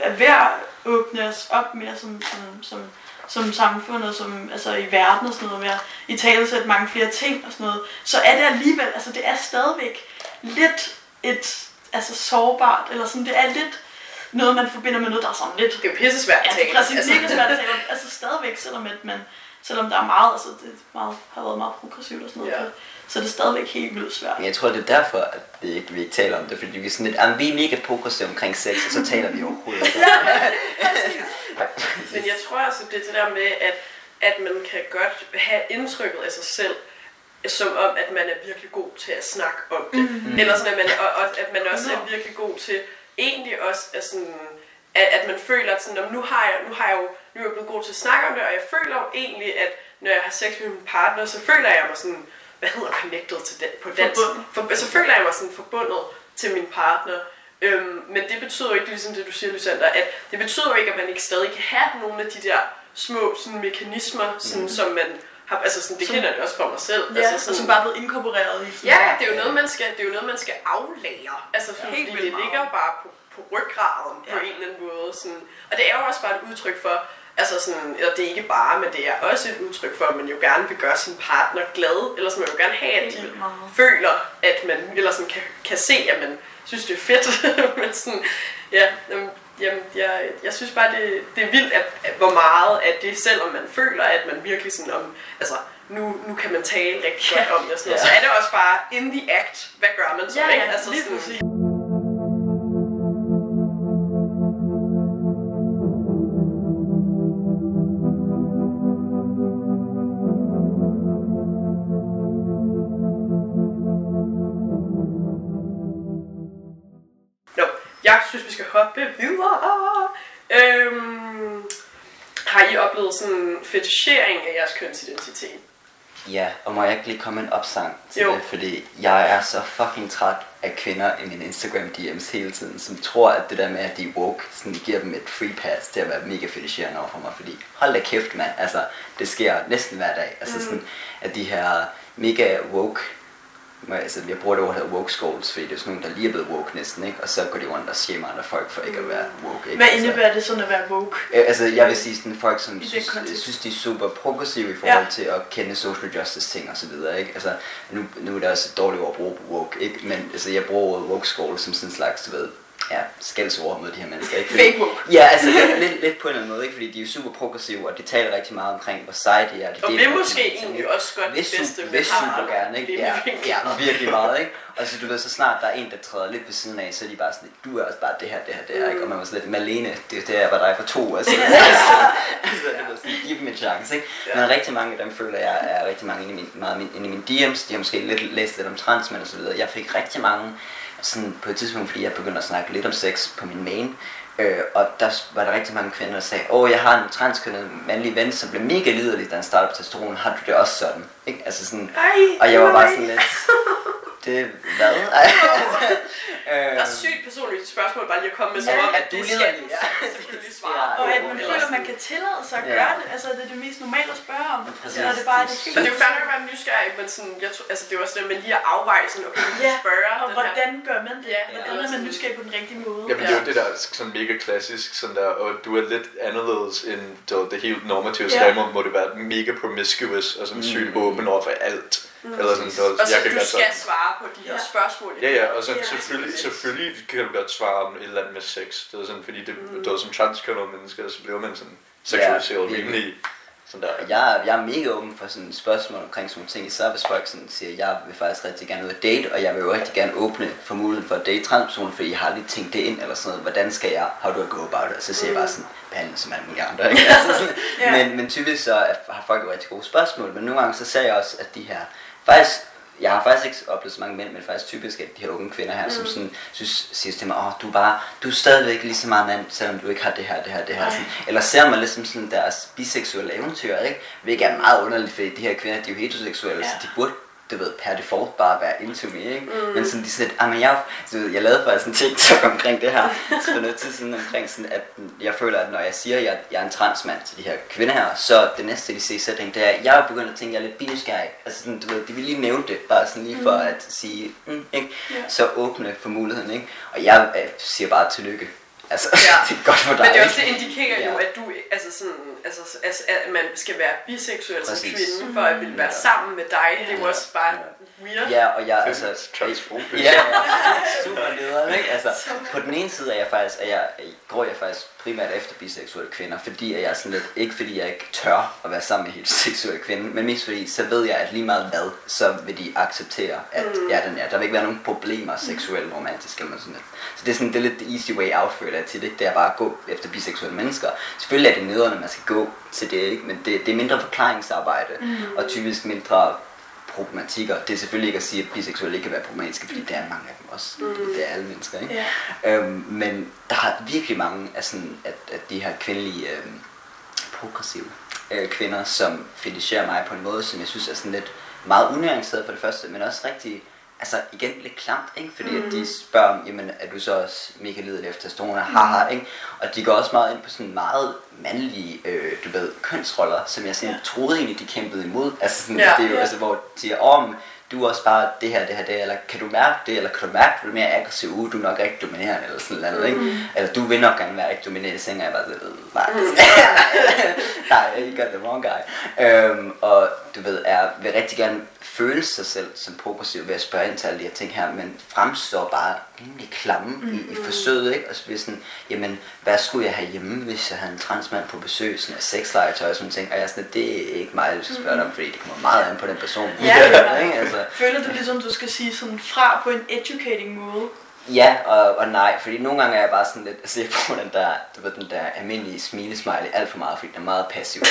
er ved at åbne os op mere som, som, som, som samfund og som, altså i verden og sådan noget, ved at i tale sætte mange flere ting og sådan noget, så er det alligevel, altså det er stadigvæk lidt et, altså sårbart, eller sådan, det er lidt noget, man forbinder med noget, der er sådan lidt Det er jo pisse svært at Ja, det tale. er præcis altså. mega svært at tale. Altså stadigvæk, selvom, at man, selvom der er meget, altså det er meget, har været meget progressivt og sådan noget, Ja. ja. så er det stadigvæk helt vildt svært. Men jeg tror, det er derfor, at vi ikke, vi ikke taler om det, fordi vi er sådan lidt, "Jamen, vi er mega progressive omkring sex, og så taler vi overhovedet ikke. om det." Men jeg tror altså, det er det der med, at, at man kan godt have indtrykket af sig selv, som om, at man er virkelig god til at snakke om det. Mm-hmm. Eller sådan, at man, og, og, at man også er virkelig god til, egentlig også er sådan, at, at man føler, at sådan, "Nå, men nu har jeg, nu har jeg jo, nu er jeg blevet god til at snakke om det, og jeg føler jo egentlig, at når jeg har sex med min partner, så føler jeg mig sådan, hvad hedder connected til den, på dansk? Forbundet. For, så føler jeg mig sådan forbundet til min partner. Øhm, men det betyder jo ikke, ligesom det du siger, Lysander, at det betyder jo ikke, at man ikke stadig kan have nogle af de der små sådan, mekanismer, sådan, mm. som man har, altså sådan, det Som- kender jeg også for mig selv. Ja, altså, altså, som bare er blevet inkorporeret i sådan Ja, det er jo noget, man skal, det er jo noget, man skal aflære. Altså, Ja, fordi helt det vildt meget. ligger bare på, på ryggraden ja. på en eller anden måde. Sådan. Og det er jo også bare et udtryk for, altså sådan, eller det er ikke bare, men det er også et udtryk for, at man jo gerne vil gøre sin partner glad, eller så man jo gerne have, at de føler, at man, eller sådan kan, kan se, at man synes, det er fedt. men sådan, ja, jamen, jamen, jeg, jeg synes bare, det, det er vildt, at, at, hvor meget at det, selvom man føler, at man virkelig sådan om, altså, nu, nu kan man tale rigtig godt om det, og sådan noget, Ja. så er det også bare in the act, hvad gør man så, Ja, ikke? Altså, sådan, sådan fetichering af jeres kønsidentitet? Ja, og må jeg ikke lige komme en opsang til Jo. det, fordi jeg er så fucking træt af kvinder i min Instagram DM's hele tiden, som tror, at det der med, at de er woke, sådan giver dem et free pass til at være mega fetischerende over for mig, fordi hold da kæft, mand, altså, det sker næsten hver dag, altså Mm. sådan, at de her mega woke, jeg- altså jeg bruger det ord, der hedder woke skulls, fordi det er sådan nogle, der lige er blevet woke næsten, ikke? Og så går de rundt og shamer andre folk for ikke at være woke, ikke? Hvad Altså- indebærer det sådan at være woke? Altså, jeg vil sige sådan folk, som synes, synes, de er super progressive i forhold Ja. til at kende social justice ting og så videre, ikke? Altså, nu, nu er det også et dårligt ord at bruge woke, ikke? Men altså, jeg bruger ordet woke school som sådan en slags, du ved, ja, skældsord mod de her mennesker, ikke? Fordi- Fake woke. Ja, altså lidt, lidt, lidt på en eller anden måde, ikke? Fordi de er jo super progressive, og de taler rigtig meget omkring, hvor seje de er. De Og vil rigtig måske ting, egentlig ikke? også godt Hvis, det bedste, hvis super gerne, ikke? Ja, ja, virkelig meget, ikke? Og så du ved, så snart der er en, der træder lidt ved siden af, så er de bare sådan, du er også bare det her, det her, det her, ikke? Og man var sådan lidt, Malene, det, det er var dig for to år siden. altså, det var sådan, giv dem en chance, ikke? Ja. Men rigtig mange af dem føler jeg er rigtig mange inde i min, meget inde i mine DM's. De har måske lidt, læst lidt om transmænd og så videre. Jeg fik rigtig mange sådan på et tidspunkt, fordi jeg begyndte at snakke lidt om sex på min main. Øh, og der var der rigtig mange kvinder, der sagde, åh, jeg har en transkønnet mandlig ven, som blev mega liderlig, da han startede på testosteron. Har du det også sådan? Ikke? Altså sådan, Ej, og jeg var bare sådan lidt, det hvad? Øhm, Der er sygt personligt spørgsmål bare lige at komme med, som Ja, om, at du det lider skal lige, ja. selvfølgelig svare. Og at man føler, at man kan tillade sig at Ja. gøre det. Altså, det er det mest normale at spørge om. Præcis. Eller er det bare det Så fint? det er jo nok at være nysgerrig, men sådan, jeg tror, altså, det er også det med lige at afveje sådan, okay, Ja, spørge Og den her. hvordan gør man det? Ja, Hvordan eller er man nysgerrig på den rigtige måde? Jamen, det er Ja. jo det der er sådan mega klassisk, sådan der, og du er lidt anderledes end det, det helt normative Ja. ja. må det være mega promiscuous og sådan Mm. sygt åben over for alt. Mm. Eller sådan, så, Og så jeg kan du skal sådan, svare på de her Ja. spørgsmål. Ja, ja, og så Ja. selvfølgelig, selvfølgelig kan du godt svare om et eller andet med sex. Det er sådan, fordi det, Mm. det er som transkønnet mennesker, så bliver man sådan seksualiseret Ja, rimelig sådan der. Og jeg, er- jeg er mega åben for sådan spørgsmål omkring sådan nogle ting, især hvis folk sådan siger, jeg vil faktisk rigtig gerne ud at date, og jeg vil jo rigtig gerne åbne for muligheden for at date transpersoner, fordi jeg har lige tænkt det ind, eller sådan noget, hvordan skal jeg, how do I go about it? Og så siger jeg bare sådan, behandle som alle mulige andre, ikke? Altså sådan, Ja. men, men typisk så har folk jo rigtig gode spørgsmål, men nogle gange så ser jeg også, at de her, faktisk, jeg har faktisk ikke oplevet så mange mænd, men faktisk typisk at de her unge kvinder her, mm. som sådan, synes, siger til mig, åh, du er bare, du er stadigvæk lige så meget mand, selvom du ikke har det her, det her, det her. Ej. Sådan, eller ser mig lidt som sådan deres biseksuelle eventyr, ikke? Hvilket er meget underligt, fordi de her kvinder, de er jo heteroseksuelle. Ja. så de burde du ved, per default bare være into me, ikke? Mm. Men sådan, de er sådan ah, men jeg, du ved, jeg lavede faktisk en TikTok omkring det her, så for noget tid siden omkring sådan, at jeg føler, at når jeg siger, at jeg, jeg er en transmand til de her kvinder her, så det næste, de siger sætning, det er, at jeg er begyndt at tænke, at jeg er lidt binysgerrig. Altså sådan, du ved, de vil lige nævne det, bare sådan lige for at sige, mm, ikke? Ja. Så åbne for muligheden, ikke? Og jeg øh, siger bare tillykke. Altså, Ja. det er godt for dig. Men det også det indikerer jo, Ja. at du, altså sådan, altså, altså, at man skal være biseksuel som Præcis. kvinde, for at ville være Ja. sammen med dig. Det er jo Ja. også bare weird. Ja, og jeg, altså, transfobisk. Ja, ja, super nederen, ikke? Altså, på den ene side er jeg faktisk, er jeg, går jeg faktisk primært efter biseksuelle kvinder, fordi at jeg er sådan lidt, ikke fordi jeg ikke tør at være sammen med heteroseksuelle kvinder, men mest fordi, så ved jeg, at lige meget hvad, så vil de acceptere, at mm. ja, den er. Der vil ikke være nogen problemer seksuelt romantisk eller noget sådan lidt. Så det er sådan, det er lidt the easy way out, føler jeg til det, det er bare at gå efter biseksuelle mennesker. Selvfølgelig er det nederen, at man skal gå til det, ikke? men det, det er mindre forklaringsarbejde, mm. og typisk mindre problematikker. Det er selvfølgelig ikke at sige, at biseksuelle ikke kan være problematiske, fordi der er mange af dem også. Mm. Det er alle mennesker, ikke? Ja. Øhm, men der er virkelig mange af, sådan, at, at de her kvindelige øhm, progressive øh, kvinder, som fetisherer mig på en måde, som jeg synes er sådan lidt meget unuanceret for det første, men også rigtig, altså igen lidt klamt, ikke? Fordi mm. at de spørger om, jamen er du så også mega lidelig efter testosteron, haha, ikke? Og de går også meget ind på sådan meget mandlige, øh, du ved, kønsroller, som jeg sådan Ja. troede egentlig, de kæmpede imod. Altså sådan, Ja. det er jo, Ja. altså hvor de siger, om du er også bare det her, det her, det her, eller kan du mærke det, eller kan du mærke, at du er mere aggressiv, uh, du er nok rigtig dominerende, eller sådan noget, mm. ikke? Eller du vil nok gerne være rigtig dominerende i sengen, jeg bare sådan, "Øh, nej, nej, you got the wrong guy. Øhm, og du ved, er, vil rigtig gerne føle sig selv som progressiv ved at spørge ind til alle de her ting her, men fremstår bare rimelig klamme mm. i, i forsøget, ikke? Og så bliver sådan, jamen, hvad skulle jeg have hjemme, hvis jeg havde en transmand på besøg, sådan af sexlegetøj og sådan ting, og jeg er sådan, det er ikke mig, du skal spørge dig om, fordi det kommer meget an på den person. Ja, ja. ikke? Altså, Føler du ligesom, du skal sige sådan fra på en educating måde? Ja og, og nej, fordi nogle gange er jeg bare sådan lidt, altså jeg på den der, du ved, den der almindelige smilesmiley alt for meget, fordi den er meget passiv.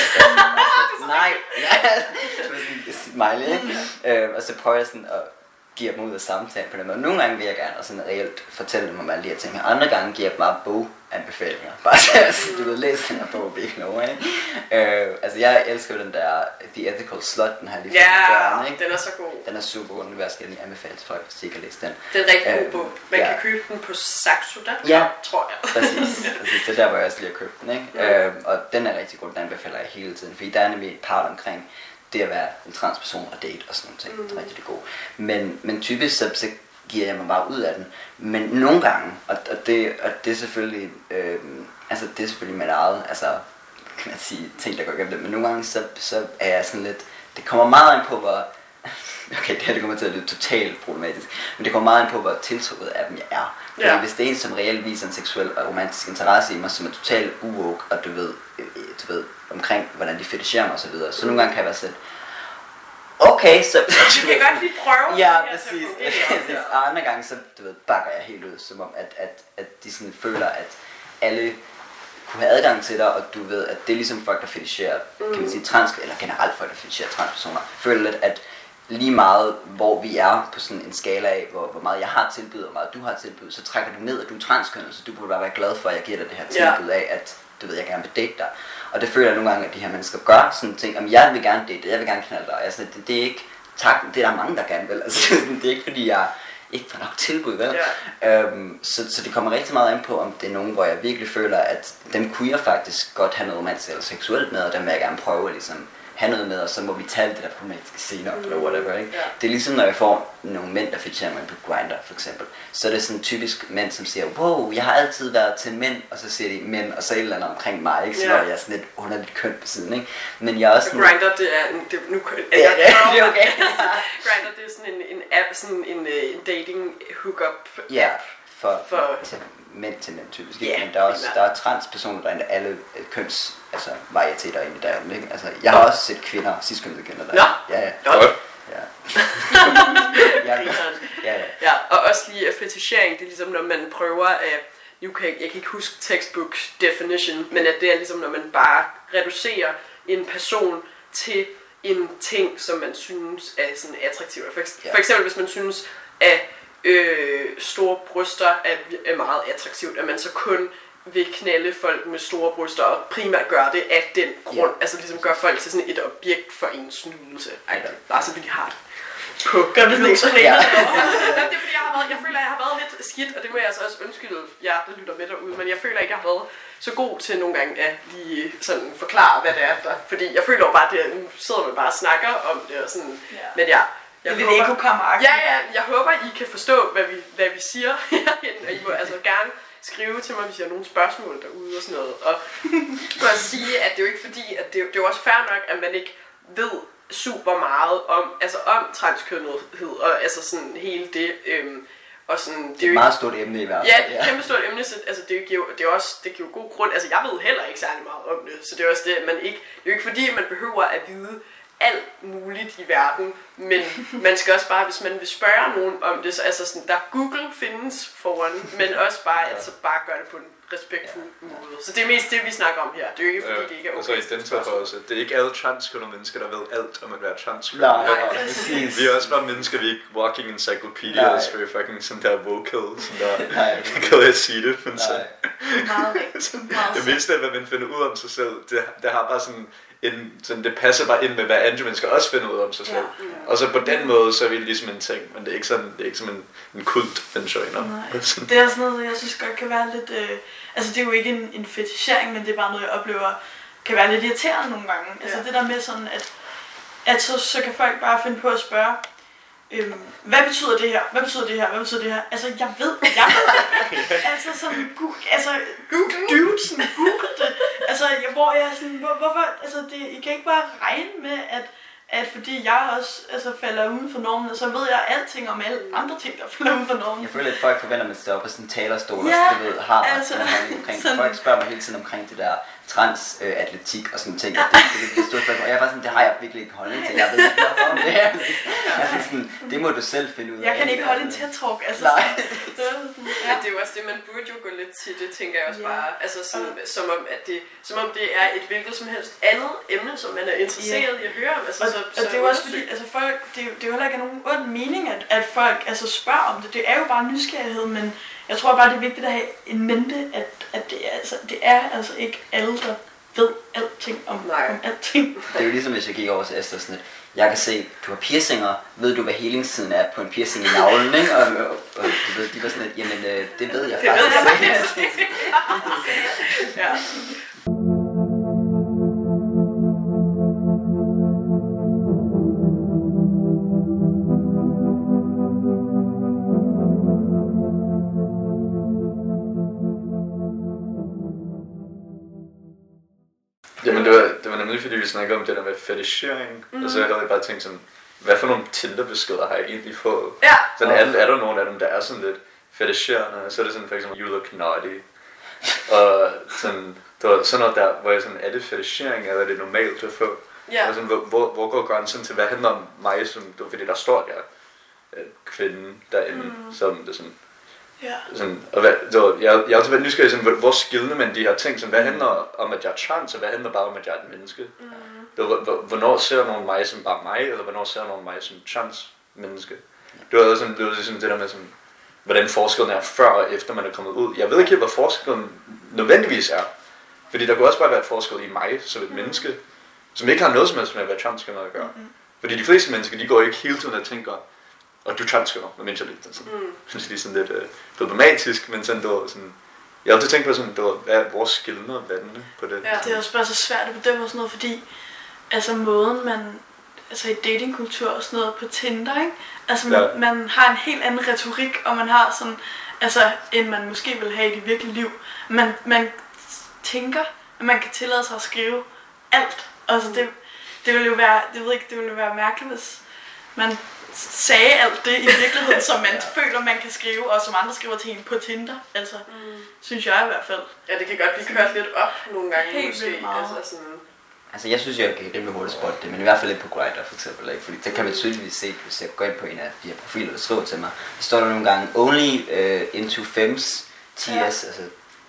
nej, ja, du ved, sådan smiley, ikke? Øh, og så prøver jeg sådan at give dem ud af samtalen på den måde. Nogle gange vil jeg gerne og sådan reelt fortælle dem om alle de her ting, andre gange giver jeg dem bare boganbefalinger. Bare så, du ved, læs den her bog, blive klogere, ikke? Øh, altså jeg elsker den der The Ethical Slut, den her lige Ja, døren, ikke? den er så god. Den er super god, den vil jeg skal anbefale til folk, hvis de har læst den. Det er en rigtig god Øh, bog. Man ja. kan købe den på Saxo, der Ja. tror jeg. Præcis, præcis. Det er der, hvor jeg også lige har købt den, ikke? Ja. Øhm, og den er rigtig god, den anbefaler jeg hele tiden, fordi der er nemlig et part omkring det at være en transperson og date og sådan noget ting. Mm. Det er rigtig god. Men, men typisk så, så giver jeg mig bare ud af den. Men nogle gange, og, og, det, og det er selvfølgelig, øhm, altså det er selvfølgelig mit eget, altså kan man sige, ting der går igennem det, men nogle gange så, så er jeg sådan lidt, det kommer meget an på, hvor, okay, det her det kommer til at lyde totalt problematisk, men det kommer meget an på, hvor tiltrukket af dem jeg er. Fordi Ja. hvis det er en, som reelt viser en seksuel og romantisk interesse i mig, som er totalt uwoke, og du ved, øh, øh, du ved, omkring, hvordan de fetisherer mig og så videre, så nogle gange kan jeg være sådan, okay, så... Du kan godt lige prøve Ja, præcis. præcis. Og andre gange, så du ved, bakker jeg helt ud, som om, at, at, at de sådan føler, at alle kunne have adgang til dig, og du ved, at det er ligesom folk, der fetisherer, mm. kan man sige, trans, eller generelt folk, der fetisherer transpersoner, føler lidt, at lige meget, hvor vi er på sådan en skala af, hvor, hvor meget jeg har tilbydet, og hvor meget du har tilbydet, så trækker du ned, at du er transkønnet, så du burde bare være glad for, at jeg giver dig det her tilbud af, at du ved, jeg gerne vil date dig. Og det føler jeg nogle gange, at de her mennesker gør sådan ting, om jeg vil gerne date dig, jeg vil gerne knalde dig, altså det, det er ikke, tak, det er der mange, der gerne vil, altså det er ikke fordi, jeg ikke får nok tilbud, vel? Ja. Øhm, så, så det kommer rigtig meget an på, om det er nogen, hvor jeg virkelig føler, at dem kunne jeg faktisk godt have noget romantisk eller seksuelt med, og dem vil jeg gerne prøve ligesom have noget med, og så må vi tale det der problematiske senere, mm. eller whatever, ikke? Ja. Det er ligesom, når jeg får nogle mænd, der featurerer mig på Grindr, for eksempel. Så er det sådan typisk mænd, som siger, wow, jeg har altid været til mænd, og så siger de mænd, og så et eller andet omkring mig, ikke? Så ja. jeg er sådan lidt underligt køn på siden, ikke? Men jeg er også sådan... Grindr, det er en, det, nu, Ja, ja, det er okay. Grindr, det er sådan en, en app, sådan en, øh, en dating hookup Ja, for, For- for til mænd til mænd typisk. Ja, Men der er også der er transpersoner derinde, alle øh, køns altså, varieteter inde derinde. Ikke? Altså, jeg har også set kvinder, ciskønnede kvinder Nå. derinde. Ja, ja. Nå, Godt. ja. ja, ja, ja, ja. Ja, og også lige at fetishering, det er ligesom når man prøver at, nu kan jeg, jeg kan ikke huske textbook definition, men at det er ligesom når man bare reducerer en person til en ting, som man synes er sådan attraktiv. For, eks- Ja. for eksempel hvis man synes, at øh, store bryster er, er meget attraktivt, at man så kun vil knalde folk med store bryster og primært gøre det af den grund, Ja. altså ligesom gøre folk til sådan et objekt for ens nydelse. Ej, Ja. bare så vi lige har det på Gør det lidt Ja. det er fordi, jeg, har været, jeg føler, at jeg har været lidt skidt, og det må jeg altså også undskylde jer, der lytter med derude, men jeg føler ikke, jeg har været så god til nogle gange at lige sådan forklare, hvad det er der. Fordi jeg føler jo bare, at nu sidder man bare og snakker om det, og sådan, Ja. men ja. Det Jeg er lidt håber, ekokammer ja, ja, jeg håber, I kan forstå, hvad vi, hvad vi siger herinde, og I må altså gerne skrive til mig, hvis I har nogle spørgsmål derude og sådan noget. Og jeg vil også sige, at det er jo ikke fordi, at det, er det er jo også fair nok, at man ikke ved super meget om, altså om transkønnethed, og altså sådan hele det, øhm, og sådan, det Det er jo et ikke meget stort emne i hvert Ja, fald. det er et kæmpe stort emne, så altså, det, giver, det, er også, det giver jo god grund. Altså, jeg ved heller ikke særlig meget om det, så det er også det, at man ikke, det er jo ikke fordi, man behøver at vide alt muligt i verden, men man skal også bare, hvis man vil spørge nogen om det, så altså sådan, der Google findes foran, men også bare, altså bare gøre det på en respektfuld måde. Så det er mest det, vi snakker om her. Det er jo ikke fordi, det ikke er og okay. så i den for os, at det er ikke alle transkønnede mennesker, der ved alt om at være transkønnet. Nej, præcis. Vi er også bare mennesker, vi er ikke walking encyclopedias, vi er fucking sådan der vocal, sådan der, Nej. kan jeg sige det, men så, Nej. Meget rigtigt. Meget det vigtigste er, hvad man finder ud om sig selv, det, det har bare sådan en, sådan, det passer bare ind med, hvad andre mennesker også finder ud om sig selv. Ja. Og så på den måde, så er vi ligesom en ting, men det er ikke sådan, det er ikke som en, en kult, man joiner. Nej. Det er sådan noget, jeg synes godt kan være lidt... Øh, altså, det er jo ikke en, en fetichering, men det er bare noget, jeg oplever kan være lidt irriterende nogle gange. Altså, Ja. det der med sådan, at, at så, så kan folk bare finde på at spørge, øhm, hvad betyder det her? Hvad betyder det her? Hvad betyder det her? Altså, jeg ved, jeg ved altså, sådan, gu, altså, Google, dude, sådan, Google det. Altså, jeg, hvor jeg er sådan, hvor, hvorfor, altså, det, I kan ikke bare regne med, at at fordi jeg også altså, falder uden for normen, så ved jeg alting om alle andre ting, der falder uden for normen. Jeg føler, at folk forventer, at man står på sådan en talerstol, Ja, og så, du ved, har altså, omkring. sådan- Folk spørger mig hele tiden omkring det der transatletik og sådan ting. Ja. Det, det, det, det store spørgsmål. Og jeg er bare sådan, det har jeg virkelig ikke holdning til. Jeg ved ikke nok om det her. Altså, sådan, det må du selv finde ud af. Jeg kan ikke holde en tæt talk, altså. Nej. sådan- er Ja. Det er jo også det, man burde jo gå lidt til det, tænker jeg også Ja. bare. Altså sådan, som, om, at det, som om det er et hvilket som helst andet emne, som man er interesseret i at høre om. Altså, Og, så, og det er jo også fordi, altså folk, det, er jo- det er jo heller ikke nogen ond mening, at, at folk altså spørger om det. Det er jo bare nysgerrighed, men jeg tror bare, det er vigtigt at have en mente, at, at det, er, altså, det er altså ikke alle, der ved alting om, Nej. om alting. Det er jo ligesom, hvis jeg gik over til Esther sådan lidt, jeg kan se, du har piercinger, ved du, hvad helingstiden er på en piercing i navlen, ikke? Og, og, og du ved, de var sådan lidt, jamen, øh, det ved jeg Det ved faktisk. jeg ikke." ja. Jamen det var, det var nemlig fordi vi snakkede om det der med fetishering, mm. og så havde jeg bare tænkt sådan, hvad for nogle Tinder-beskeder har jeg egentlig fået? Ja. Sådan er, er der nogle af dem, der er sådan lidt fetisherende, så er det sådan for eksempel, you look naughty. Og sådan, det var sådan noget der, hvor jeg sådan, er det fetishering, eller er det normalt at få? Ja. Og sådan, hvor, hvor, hvor går grænsen til, hvad handler om mig, som, det var fordi der står der, øh, kvinden derinde, mm. som det sådan, Ja. sådan, og hvad, var, jeg, jeg har altid været nysgerrig, sådan, hvor, hvor skiller man de her ting? Sådan, hvad handler om, at jeg er trans, og hvad handler bare om, at jeg er et menneske? Mm. Det var, hvor- hvornår ser nogen mig som bare mig, eller hvornår ser nogen mig som trans menneske? Det var sådan, det var sådan det der med sådan, hvordan forskellen er før og efter man er kommet ud. Jeg ved ikke helt, hvad forskellen nødvendigvis er. Fordi der kunne også bare være et forskel i mig som et menneske, som ikke har noget som helst med at være transkønnet at gøre. Fordi de fleste mennesker, de går ikke hele tiden og tænker, og du mener jeg lidt, sådan, mm. synes lige sådan lidt øh, problematisk, men sådan, det var sådan, jeg har altid tænkt på sådan, det var, hvad er vores skillende vandene på det? Ja, det er også bare så svært at bedømme og sådan noget, fordi altså måden man, altså i datingkultur og sådan noget på Tinder, ikke? Altså man, Ja. ja. man har en helt anden retorik, og man har sådan, altså end man måske vil have i det virkelige liv. Man, man tænker, at man kan tillade sig at skrive alt. Altså det, det ville jo være, det ved ikke, det ville jo være mærkeligt, hvis man sagde alt det i virkeligheden, som man føler, man kan skrive, og som andre skriver til en på Tinder. Altså, Mm. synes jeg i hvert fald. Ja, det kan godt blive kørt lidt op nogle gange. Helt måske. vildt meget. Altså sådan, Altså, jeg synes, jeg kan rimelig hurtigt spotte det, men i hvert fald ikke på Grindr for eksempel, ikke? Fordi der kan man tydeligvis se, hvis jeg går ind på en af de her profiler, der skriver til mig, der står der nogle gange, only uh, into femmes, TS, ja. Ja. altså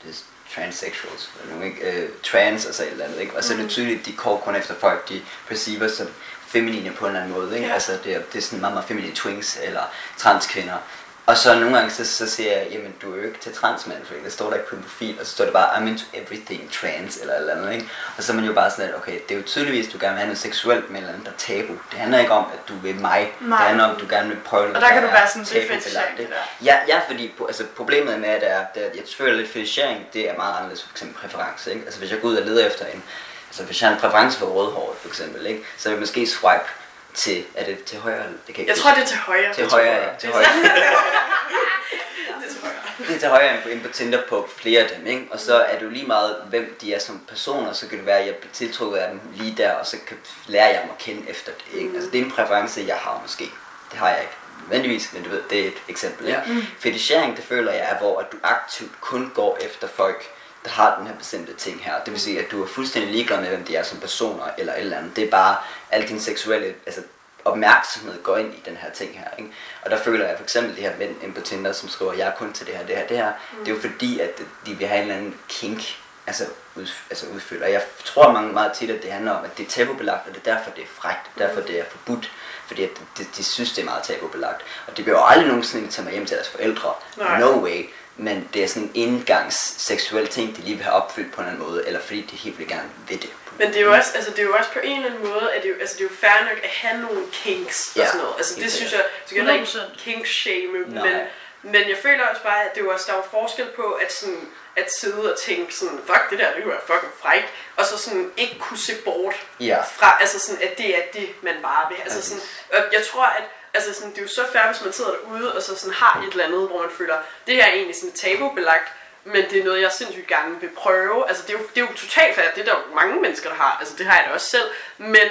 det er transsexuals, eller nogle, ikke? Uh, trans, altså et eller andet, ikke? Og så er det tydeligt, de går kun efter folk, de perceiver som feminine på en eller anden måde, ikke? Ja. Altså det er, det er sådan meget, meget feminine twins, eller transkvinder. Og så nogle gange så, så siger jeg, jamen du er jo ikke til transmand, fordi det står der ikke på din profil, og så står det bare, I'm into everything trans, eller eller andet, ikke? Og så er man jo bare sådan, at okay, det er jo tydeligvis, at du gerne vil have noget seksuelt med eller andet, der er tabu. Det handler ikke om, at du vil mig. Nej. Det handler om, at du gerne vil prøve noget, Og der kan er du være sådan, tabubelagt, fetishering, det der. Ja, ja, fordi altså, problemet med det er, at jeg føler lidt fetishering, det er meget anderledes for eksempel præference, ikke? Altså hvis jeg går ud og leder efter en, altså hvis jeg har en præference for rødhåret for eksempel, ikke? Så vil jeg måske swipe til, er det til højre? Det kan jeg, jeg tror, det er til højre. til højre, ja, til højre. Det er til højre. End på, Tinder på flere af dem, ikke? Og så er det jo lige meget, hvem de er som personer, så kan det være, at jeg bliver tiltrukket af dem lige der, og så kan, lærer jeg dem at kende efter det, ikke? Altså det er en præference, jeg har måske. Det har jeg ikke nødvendigvis, men du ved, det er et eksempel, ikke? Ja. Ja. Fetishering, det føler jeg er, hvor at du aktivt kun går efter folk, der har den her bestemte ting her. Det vil sige, at du er fuldstændig ligeglad med, hvem de er som personer, eller et eller andet. Det er bare al din seksuelle, altså opmærksomhed går ind i den her ting her. Ikke? Og der føler jeg for eksempel de her mænd inde på Tinder, som skriver, jeg er kun til det her, det her, det her. Mm. Det er jo fordi, at de vil have en eller anden kink, altså, ud, altså udfyldt. Og jeg tror mange meget tit, at det handler om, at det er tabubelagt, og det er derfor, det er frækt, det er derfor, det er forbudt. Fordi at de, de synes, det er meget tabubelagt. Og det bliver jo aldrig nogensinde tage mig hjem til deres forældre. Nej. No way. Men det er sådan en indgangs seksuel ting, de lige vil have opfyldt på en eller anden måde, eller fordi de helt vil gerne ved det. Men det er jo også, altså det er jo også på en eller anden måde, at det er jo, altså det er jo fair nok at have nogle kinks Ja, og sådan noget. Altså det synes jeg, du kan ikke 100%. kink shame, men, men jeg føler også bare, at det er også, der er jo forskel på at sådan, at sidde og tænke sådan, fuck det der, det være fucking frækt, og så sådan ikke kunne se bort Ja. fra, altså sådan, at det er det, man bare vil. Altså sådan, og jeg tror, at altså sådan, det er jo så fair, hvis man sidder derude, og så sådan har et eller andet, hvor man føler, det her er egentlig sådan tabubelagt, men det er noget, jeg sindssygt gerne vil prøve. Altså, det er jo, det er jo totalt fair. Det er der jo mange mennesker, der har. Altså, det har jeg da også selv. Men,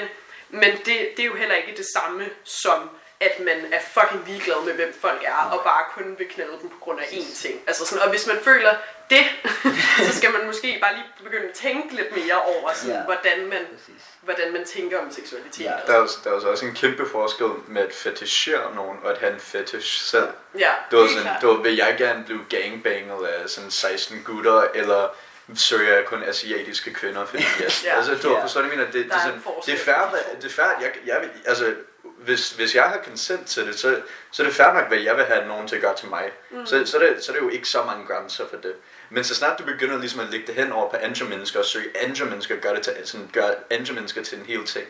men det, det er jo heller ikke det samme som at man er fucking ligeglad med, hvem folk er, og bare kun vil knalde dem på grund af én ting. Altså sådan, og hvis man føler det, så skal man måske bare lige begynde at tænke lidt mere over, sådan, Ja. hvordan, man, Præcis. Hvordan man tænker om seksualitet. Ja. Der er, også- der er også en kæmpe forskel med at fetishere nogen og at have en fetish selv. ja. Det var sådan, klart. det var, vil jeg gerne blive gangbanget af sådan 16 gutter, eller søger jeg kun asiatiske kvinder, fordi yes. Ja. altså, du Ja. forstår, jeg mener? Det, det, er sådan, det er fair, det er fair, jeg, jeg vil, altså, hvis, hvis jeg har consent til det, så, så er det fair nok, hvad jeg vil have nogen til at gøre til mig. Mm. Så, så, er det, så er det jo ikke så mange grænser for det. Men så snart du begynder ligesom at lægge det hen over på andre mennesker, og søge andre mennesker, gør det til, sådan, gør andre mennesker til en hel ting,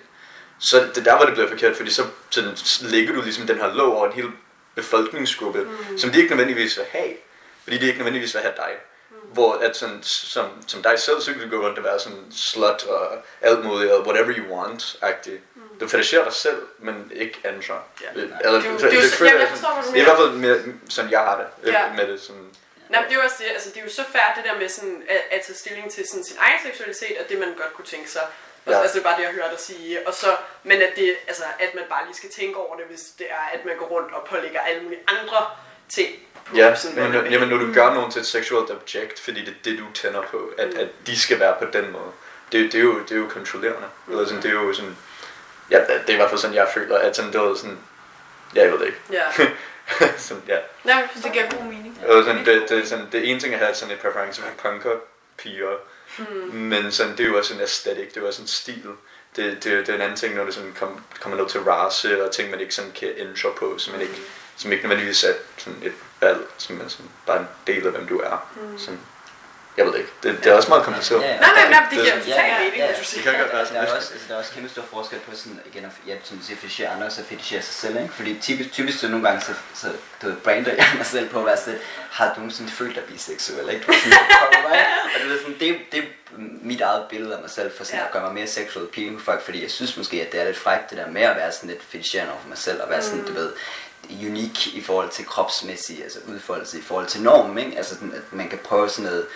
så det er der, hvor det bliver forkert, fordi så sådan, lægger du ligesom den her lov over en hel befolkningsgruppe, mm. som de ikke nødvendigvis vil have, fordi de ikke nødvendigvis vil have dig. Mm. Hvor at sådan, som, som dig selv, så kan du gå rundt og være sådan slut og alt muligt, og whatever you want-agtig. Mm. Du fetisherer dig selv, men ikke andre. Ja. Øh, Eller, Det er jo- det, det det, så- du det er i hvert mener. fald mere, sådan jeg har det øh, Ja. med det. Nej, men det er jo også det, altså det er jo så færdigt det der med sådan, at, at tage stilling til sådan, sin egen seksualitet, og det man godt kunne tænke sig. Og, Ja. Altså det er bare det, jeg hørte dig sige. Og så, men at, det, altså, at man bare lige skal tænke over det, hvis det er, at man går rundt og pålægger alle mulige andre ting på Ja, sådan, men, vil. jamen, når du gør nogen til et seksuelt objekt, fordi det er det, du tænder på, at, at de skal være på den måde, det, det, er, jo, det er jo kontrollerende. Mm. Eller sådan, det er jo sådan, ja, det er i hvert fald sådan, jeg føler, at sådan, det var sådan, ja, jeg ved det ikke. Ja. sådan, ja. Nej, jeg Så det giver god mening. Eller sådan, det, det, sådan, det ene ting er at sådan et præference for punker piger, Hmm. men sådan, det er jo også en aesthetic, det er jo også en stil. Det, det, det er en anden ting, når det sådan kom, kommer ned til race og ting, man ikke sådan kan ændre på, som man ikke, som ikke nødvendigvis er sådan et valg, som er sådan bare en del af, hvem du er. Hmm. Sådan, Jeg ved det ikke. Det, det er også meget kompliceret. Ja, ja. Nej, nej, nej, det Det- giver ja, totalt ja, mening, ja. hvis du Det siger. kan godt være Der sådan er, lidt. også, altså, der er også kæmpe stor forskel på sådan, igen, at, ja, som du siger, fetishere andre, så fetishere sig selv, ikke? Fordi typisk, typisk så nogle gange, så, så du ved, brander jeg mig selv på at være sådan, har du nogensinde følt dig biseksuel, ikke? Du sådan, og du ved, sådan, det, det er mit eget billede af mig selv, for sådan Ja. at gøre mig mere sexual appealing for folk, fordi jeg synes måske, at det er lidt frækt, det der med at være sådan lidt fetisherende over for mig selv, og være sådan, du ved, unik i forhold til kropsmæssig altså udfoldelse i forhold til normen, ikke? Altså at man kan prøve sådan noget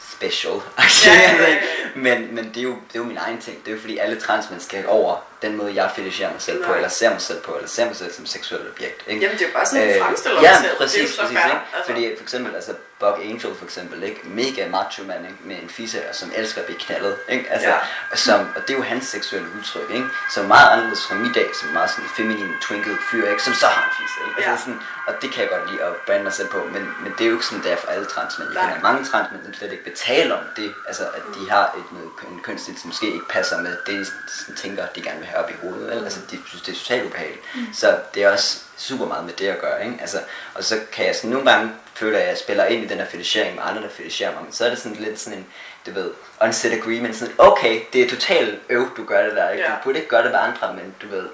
special. Ja, ja. men, men det, er jo, det er jo min egen ting. Det er jo fordi alle transmænd skal over den måde, jeg fetisherer mig selv på, Nej. eller ser mig selv på, eller ser mig selv som seksuelt objekt. Ikke? Jamen, det er jo bare sådan, du fremstiller ja, dig selv. præcis, det er jo så præcis, fair. Altså. Fordi for eksempel, altså Buck Angel for eksempel, ikke? mega macho mand, ikke? med en fisse, som elsker at blive knaldet, ikke? Altså, Ja. som, og det er jo hans seksuelle udtryk, ikke? Som er meget anderledes fra mit dag, som er meget sådan en feminin, twinkle fyr, ikke? Som så har en fisse, ikke? Altså, Ja. sådan, og det kan jeg godt lide at brande mig selv på, men, men det er jo ikke sådan, det er for alle transmænd. Jeg kender mange transmænd, som slet ikke tale om det, altså at de har et, noget, en kønsstil, som måske ikke passer med det, de tænker, de gerne vil have op i hovedet, vel? Altså, de synes, det er totalt ubehageligt. Så det er også super meget med det at gøre, ikke? Altså, og så kan jeg sådan nogle gange føle, at jeg spiller ind i den her fetichering med andre, der feticherer mig, men så er det sådan lidt sådan en, du ved, unset agreement, sådan, okay, det er totalt øv, du gør det der, ikke? Ja. Du burde ikke gøre det med andre, men du ved,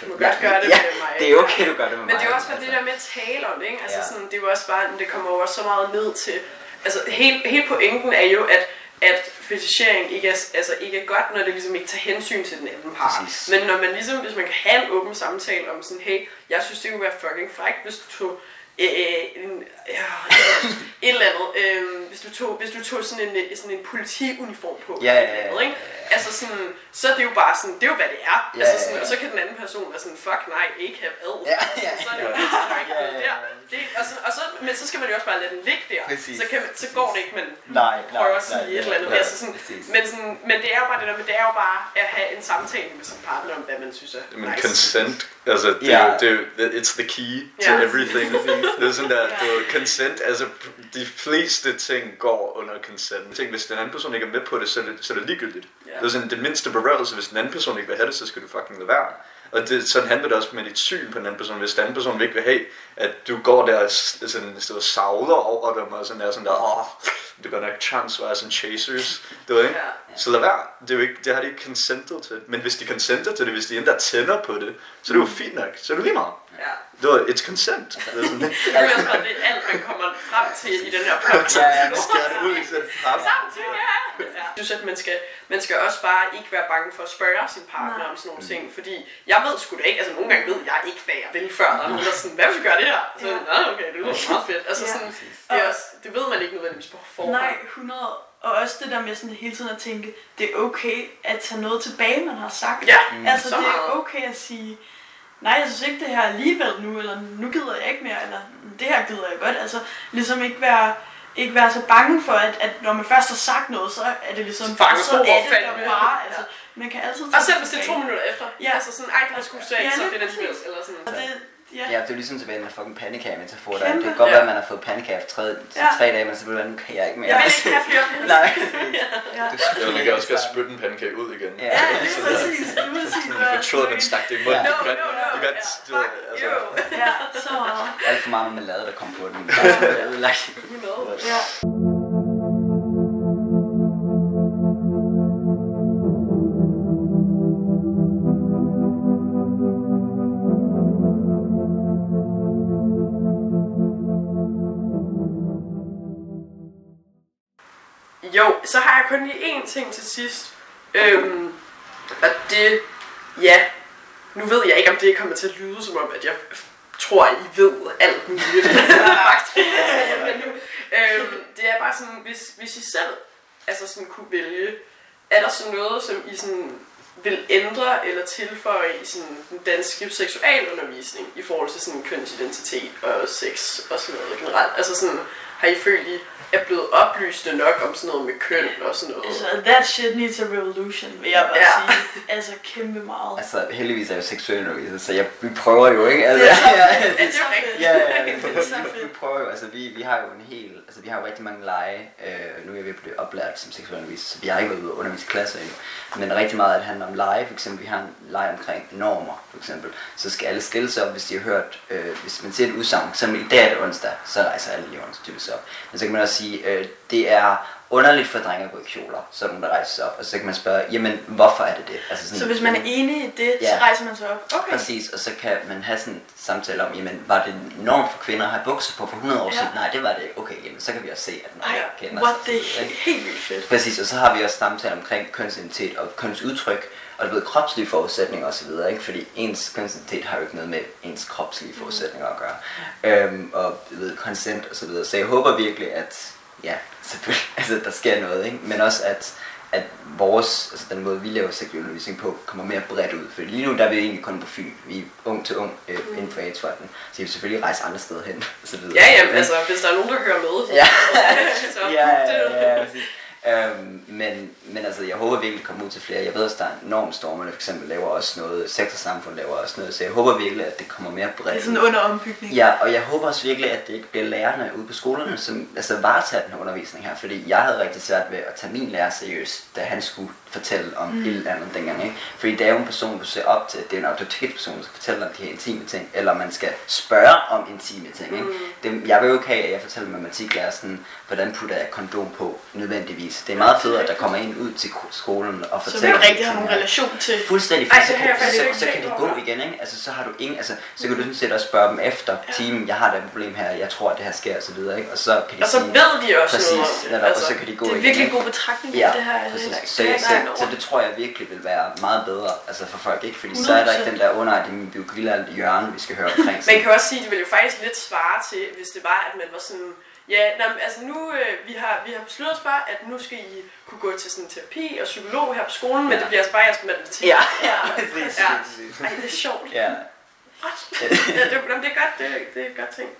Du må godt gøre det ja, med mig. det er okay, du gør det med Men mig. det er jo også bare altså. det der med at tale om det, ikke? Altså Ja. sådan, det er jo også bare, det kommer også så meget ned til, altså hele, hele pointen er jo, at at fetichering ikke er, altså ikke er godt, når det ligesom ikke tager hensyn til den anden part. Præcis. Men når man ligesom, hvis man kan have en åben samtale om sådan, hey, jeg synes det kunne være fucking frækt, hvis du tog øh, en, ja, et eller andet, øh, hvis, du tog, hvis du tog sådan en, øh, sådan en politiuniform på, Ja, ja, eller andet, ja, ikke? Altså sådan, så er det jo bare sådan, det er jo hvad det er. Ja, altså ja, sådan, ja. Og så kan den anden person være sådan, fuck nej, ikke have ad. Ja, ja, så er det jo ja. det, så der ikke Ja, noget ja, der. ja. Det, og så, og så, men så skal man jo også bare lade den ligge der. Præcis, så, kan man, så går det ikke, men Nej, nej, prøver at nej, sige ja, et eller andet. ja, Altså sådan, præcis. men, sådan, men det er jo bare det der, men det er jo bare at have en samtale med sin partner om, hvad man synes er Men nice. consent, altså det, Ja. er jo- det, er jo- it's the key to Ja. everything. det er sådan der, det er jo consent, altså de fleste ting går under consent. Tænk, hvis den anden person ikke er med på det, så er det, så er det ligegyldigt. Ja. Det er sådan, det mindste berørelse, hvis den anden person ikke vil have det, så skal du fucking lade være. Og det, sådan handler det også med dit syn på den anden person. Hvis den anden person ikke vil have, at du går der og sådan, så savler over dem, og sådan er sådan der, åh, det går nok chance for sådan chasers, du ved ikke? Ja. Så lad være. Det, er jo ikke, det har de ikke consentet til. Men hvis de consenter til det, hvis de endda tænder på det, så er det jo fint nok. Så er det lige meget. Ja. Det var, it's consent. Det er sådan, Det er jo også det, alt man kommer frem til i den her podcast. Ja, ja, det det ud, så det frem. Samtykke! Ja. Jeg synes, at man skal, man skal også bare ikke være bange for at spørge sin partner Nej. om sådan nogle ting, fordi jeg ved sgu da ikke, altså nogle gange ved jeg ikke, hvad jeg vil før, er nogen, er sådan, hvad hvis vi gør det her? Så, Ja. ja. okay, det lyder meget fedt. Altså Ja. sådan, det, er også, det ved man ikke nødvendigvis på forhånd. Nej, 100. Og også det der med sådan hele tiden at tænke, det er okay at tage noget tilbage, man har sagt. Ja, altså så det er okay at sige, nej, jeg synes ikke det her alligevel nu, eller nu gider jeg ikke mere, eller det her gider jeg godt. Altså ligesom ikke være, ikke være så bange for, at, at når man først har sagt noget, så er det ligesom, Så fanger så er det der bare. Altså, man kan altid Og tage selv hvis det er to minutter efter. Ja. Altså sådan, ej, det var sgu så ikke Ja, så præcis. Eller sådan. Og det, ja. Ja, det er jo ligesom tilbage med fucking pandekage-metafor der. Kæmpe. Det kan godt Ja. være, at man har fået pandekage for tre, Ja. tre dage, men så man, nu kan jeg ikke mere. Jeg vil ikke have flere. Nej. ja. Ja, man kan også godt spytte en pandekage ud igen. Ja. Ja, lige præcis. Lige præcis. Jeg fortrød, at man stak det i munden. No, no, no. du kan, Ja, du altså. Ja, så meget. Alt for meget marmelade, der kom på den. Det er ødelagt. Know. Ja. Jo, så har jeg kun lige én ting til sidst. Øhm, og det, ja, nu ved jeg ikke, om det kommer til at lyde som om, at jeg tror, I ved alt muligt. Øhm, det er bare sådan, hvis, hvis I selv altså sådan kunne vælge, er der så noget, som I sådan vil ændre eller tilføje i sådan den danske seksualundervisning i forhold til sådan kønsidentitet og sex og sådan noget generelt? Altså sådan, har I følt, I er blevet oplyste nok om sådan noget med køn og sådan noget? Altså, that shit needs a revolution, vil jeg bare Ja. sige. Altså, kæmpe meget. Altså, heldigvis er jeg jo seksuel underviser, så jeg, vi prøver jo, ikke? Altså, Det er så ja, fedt. det er rigtigt. Ja, ja, ja. Det er så Vi, prøver jo, altså vi, vi har jo en hel, altså vi har jo rigtig mange lege, øh, nu er jeg ved at blive oplært som seksualunderviser, så vi har ikke været ude og undervise i klasser endnu, men rigtig meget af det handler om lege, for eksempel vi har en lege omkring normer, for eksempel, så skal alle stille sig op, hvis de har hørt, øh, hvis man siger et udsagn, som i dag er det onsdag, så rejser alle lige typisk op, men så kan man også sige, øh, det er underligt for drenge at gå i kjoler, så er der rejser sig op, og så kan man spørge, jamen, hvorfor er det det? Altså sådan, Så hvis man er enig i det, så Ja. rejser man sig op. Okay. Præcis, og så kan man have sådan en samtale om, jamen, var det normt for kvinder at have bukser på for 100 år Ja. siden? Nej, det var det. Okay, jamen, så kan vi også se, at nej, Ej, kender what, sig det er helt vildt fedt. Præcis, og så har vi også samtale omkring kønsidentitet og kønsudtryk, og du ved, kropslige forudsætninger osv., ikke? Fordi ens kønsidentitet har jo ikke noget med ens kropslige forudsætninger at gøre. Øhm, og du ved, consent og så videre. Så jeg håber virkelig, at ja, selvfølgelig, altså, der sker noget, ikke? Men også at, at vores, altså den måde vi laver seksualundervisning på, kommer mere bredt ud. For lige nu der er vi egentlig kun på Fyn. Vi er ung til ung øh, inden for AIDS-fonden. Så vi vil selvfølgelig rejse andre steder hen. Og så videre. Ja, jamen, Men- altså, hvis der er nogen, der hører med, Ja. så ja, det- ja, ja, præcis. Øhm, men, men altså, jeg håber virkelig, at komme ud til flere. Jeg ved også, der er normstormerne for eksempel laver også noget, sex og samfund laver også noget, så jeg håber virkelig, at det kommer mere Det bredt er sådan under ombygning. Ja, og jeg håber også virkelig, at det ikke bliver lærerne ude på skolerne, som altså, varetager den her undervisning her, fordi jeg havde rigtig svært ved at tage min lærer seriøst, da han skulle fortælle om mm. et eller andet dengang, ikke? Fordi det er jo en person, du ser op til, det er en autoritetsperson, der skal fortælle om de her intime ting, eller man skal spørge om intime ting, ikke? Det, jeg vil jo ikke have, at jeg fortæller matematiklærer sådan, hvordan putter jeg kondom på nødvendigvis. Det er meget federe, at der kommer en ud til skolen og Så fortæller man de rigtig har nogen relation til. Fuldstændig, Ej, for så, det har jeg kan, så, ikke så kan de gå igen, ikke? Altså, så har du ingen, altså, så kan du sådan set også spørge dem efter timen, jeg har da et problem her, jeg tror, at det her sker, og så videre, ikke? Og så kan de Og så sige, ved de også præcis, noget om det. netop, og så kan de gå Det er igen, virkelig en ikke? god betragtning, Ja, det her. Præcis. Så, det så, ikke så, det tror jeg virkelig vil være meget bedre altså for folk, ikke? Fordi så er der ikke 100%. den der under, at det er min biologilærer hjørne, vi skal høre omkring. Man kan også sige, at det ville jo faktisk lidt svare til, hvis det var, at man var sådan... Ja, nej, men altså nu, øh, vi, har, vi har besluttet os for, at nu skal I kunne gå til sådan terapi og psykolog her på skolen, men Ja. det bliver altså bare jeres matematik. Ja, Ja, præcis. Ja. Ej, det er sjovt. Ja, ja, det, jamen, det er godt, det, det er et godt ting.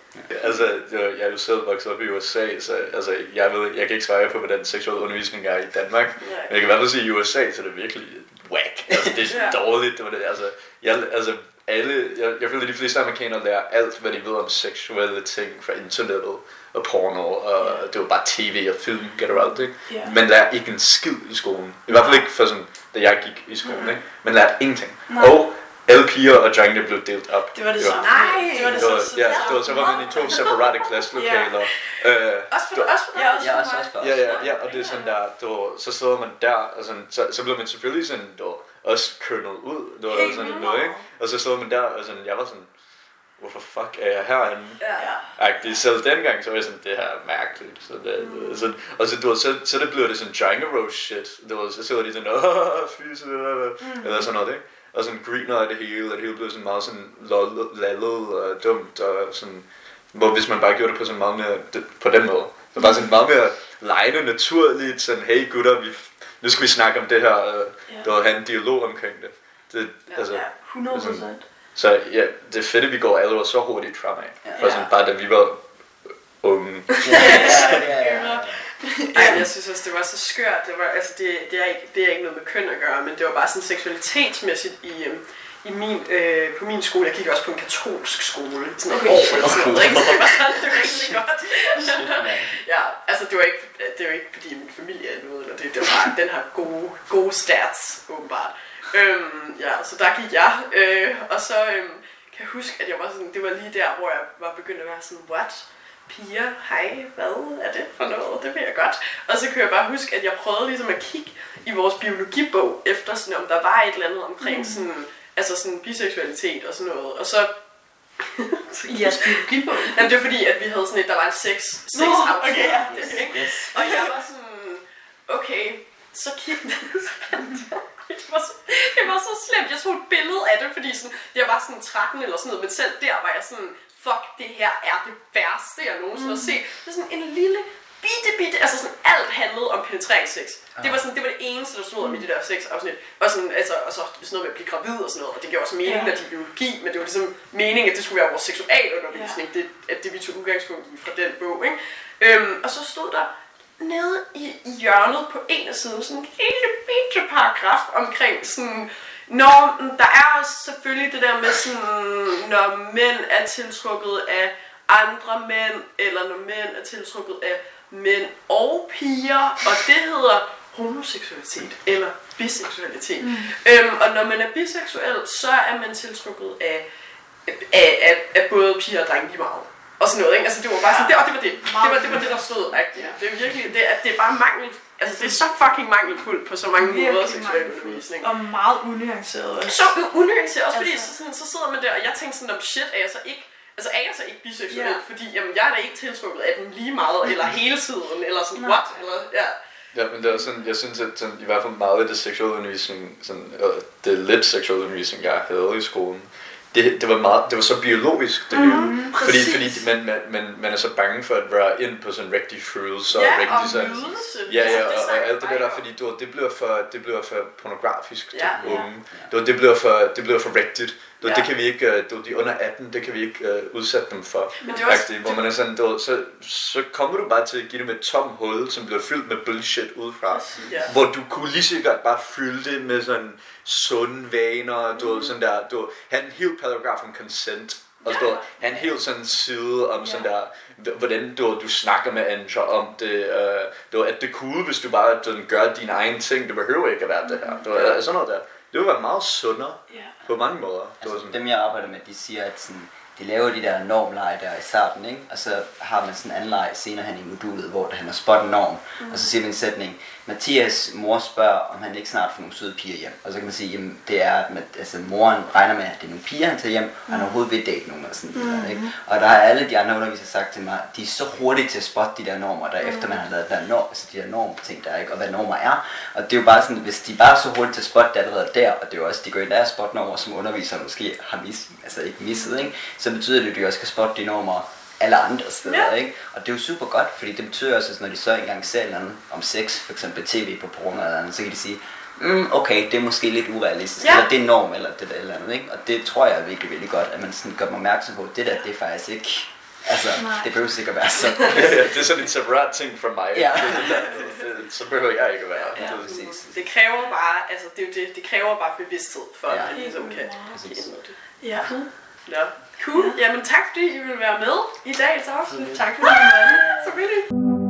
Altså, jeg jeg er jo selv vokset op i USA, så altså, jeg, ved, jeg kan ikke svare på, hvordan seksuel undervisning er i Danmark. Nej. Men jeg kan fald sige, at i USA, så er det virkelig whack. Altså, det er Ja. dårligt. Det var det, altså, jeg, altså, alle, jeg, jeg føler, at de fleste amerikanere lærer alt, hvad de ved om seksuelle ting fra internettet og porno, og det var bare tv og film generelt, ikke? Ja. Man lærer ikke en skid i skolen. I hvert fald ikke for sådan, da jeg gik i skolen, ikke? Man lærte ingenting. Nej. Og alle piger og drengene blev delt op. Det var det Jo. samme. Nej. det var det Det var, samme. ja, det var, så var man i to separate klasselokaler. Øh, Også for, også for Ja, også ja for også os. Ja, ja, ja, og det er sådan der, du, så sidder man der, og sådan, så, så bliver man selvfølgelig sådan, du, også kønnet ud, du, og Helt sådan noget, ikke? Og så sidder man der, og sådan, jeg var sådan, hvorfor fuck er jeg herinde? Ja. Agtigt. Selv dengang, så var jeg sådan, det her er mærkeligt. Så det, mm. så, og så, du, ved, så, så det blev det sådan Django Rose shit. Du, ved, så sidder de sådan, åh, fy, så, mm. eller sådan noget, ikke? Og sådan griner af det hele, og det hele blev sådan meget sådan lallet og dumt, og sådan, hvor hvis man bare gjorde det på sådan meget mere, det, på den måde. Så bare sådan meget mere lejende, naturligt, sådan, hey gutter, vi, nu skal vi snakke om det her, Ja. du ved, have en dialog omkring det. det Ja, altså, Ja, 100 procent. Så ja, det er fedt, at vi går allerede så hurtigt fremad. Ja. For sådan, bare da vi var unge. Ja, ja, ja, ja. Ej, jeg synes også, det var så skørt. Det, var, altså, det, det, er ikke, det er ikke noget med køn at gøre, men det var bare sådan seksualitetsmæssigt i, øhm, i min, øh, på min skole. Jeg gik også på en katolsk skole sådan et Okay. år eller sådan noget. Ikke? Så det var sådan, det var egentlig godt. ja, altså det var ikke, det var ikke fordi min familie er noget, eller det, det var bare, den har gode, gode stats, åbenbart. Øhm, ja, så der gik jeg, øh, og så øhm, kan jeg huske, at jeg var sådan, det var lige der, hvor jeg var begyndt at være sådan, what? Piger, hej, hvad er det for noget? Det vil jeg godt. Og så kan jeg bare huske, at jeg prøvede ligesom at kigge i vores biologibog, efter sådan, om der var et eller andet omkring Mm. sådan, altså sådan biseksualitet og sådan noget. Og så I jeres biologibog. Jamen, det var fordi, at vi havde sådan et, der var en sex, sex Nå, afsnit. okay, ja. Ikke? Yes. Og jeg var sådan, okay, så kiggede det var, så, det var så slemt. Jeg tog et billede af det, fordi sådan, jeg var sådan 13 eller sådan noget, men selv der var jeg sådan, fuck, det her er det værste, jeg nogensinde har set. Det er sådan en lille bitte, bitte, altså sådan alt handlede om penetreringssex. Det var sådan, det var det eneste, der stod om i det der sex afsnit. Og sådan, altså, og så sådan noget med at blive gravid og sådan noget, og det gav også mening, Ja. at de biologi, men det var ligesom meningen, at det skulle være vores seksualundervisning, ja. det, at det vi tog udgangspunkt i fra den bog, ikke? Øhm, og så stod der nede i, i hjørnet på en af siden sådan en lille bitte paragraf omkring sådan, når der er også selvfølgelig det der med sådan, når mænd er tiltrukket af andre mænd, eller når mænd er tiltrukket af mænd og piger, og det hedder homoseksualitet eller biseksualitet. Mm. Øhm, og når man er biseksuel, så er man tiltrukket af, af, af, af både piger og drenge lige meget. Og sådan noget, ikke? Altså det var bare sådan, det, og det var det. Det var det, var det der stod. Ikke? Det er virkelig, det er, det er bare mangel, altså det er så fucking mangelfuldt på så mange måder, Virkelig seksualundervisning. Og meget unuanceret også. Så unuanceret, også fordi Altså- så, sådan, så sidder man der, og jeg tænkte sådan, om shit, er jeg så ikke Altså er jeg så ikke biseksuel, Ja. fordi jamen, jeg er da ikke tiltrukket af dem lige meget, eller hele tiden, eller sådan, Nej. what? Eller, ja. Ja, men det er sådan, jeg synes, at sådan, i hvert fald meget af det seksualundervisning, sådan, øh, det lidt seksualundervisning, jeg havde i skolen, det, det, var meget, det var så biologisk, det hele. Mhm, Fordi, fordi man, man, man, man er så bange for at røre ind på sådan rigtig følelser og ja, rigtig og sådan... nydelse. Ja, ja, det og, og alt det der, fordi du, ved, det bliver for, det bliver for pornografisk til Ja. unge. Du, ved, det bliver for, det bliver for rigtigt. Du, Ja. Det kan vi ikke, øh, du, de under 18, det kan vi ikke uh, udsætte dem for. Men det er også, hvor man er sådan, du, så, så kommer du bare til at give dem et tom hul, som bliver fyldt med bullshit udefra. ja. Hvor du kunne lige så godt bare fylde det med sådan sunde vaner, du ved, sådan der, du, have en hel paragraf om consent, og Ja. du ved, have en hel sådan side om sådan der, hvordan du, du snakker med andre om det, øh, du, at det er cool, hvis du bare du, gør dine egne ting, det behøver ikke at være det her, du, ved, sådan noget der. Det vil være meget sundere Ja. På mange måder. Altså, sådan, dem jeg arbejder med, de siger, at sådan, de laver de der normleje der i starten, ikke? og så har man sådan en anden leg senere hen i modulet, hvor der han er spot en norm, mm. og så siger vi en sætning, Mathias mor spørger, om han ikke snart får nogle søde piger hjem, og så kan man sige, jamen det er, at altså, moren regner med, at det er nogle piger, han tager hjem, og han overhovedet vil date nogen, eller sådan mm. der, ikke? og der har alle de andre undervisere sagt til mig, de er så hurtige til at spotte de der normer, der efter man har lavet der norm, altså de der normting der, ikke? og hvad normer er, og det er jo bare sådan, hvis de bare er så hurtigt til at spotte det allerede der, og det er jo også, de går ind der spot normer, som undervisere måske har mis, altså ikke misset, ikke? så betyder det, at de også skal spotte de normer alle andre steder, Ja. ikke? Og det er jo super godt, fordi det betyder også, at når de så engang ser andet om sex, for eksempel tv på porno eller andet, så kan de sige, mm, okay, det er måske lidt urealistisk, Ja. eller det er norm, eller det der eller andet, ikke? Og det tror jeg er virkelig, virkelig godt, at man sådan gør mig opmærksom på, det der, det er faktisk ikke, altså, Nej. det behøver sikkert være så. det er sådan en separat ting for mig. Ja. Det- så behøver jeg ikke at være. Ja, præcis. Det kræver bare, altså det, er jo det, det kræver bare bevidsthed for, Ja. at man ligesom kan, kan Præcis. det. Ja. Nå, cool. Jamen tak fordi I vil være med i dagens afsnit. Tak fordi du var med. Selvfølgelig.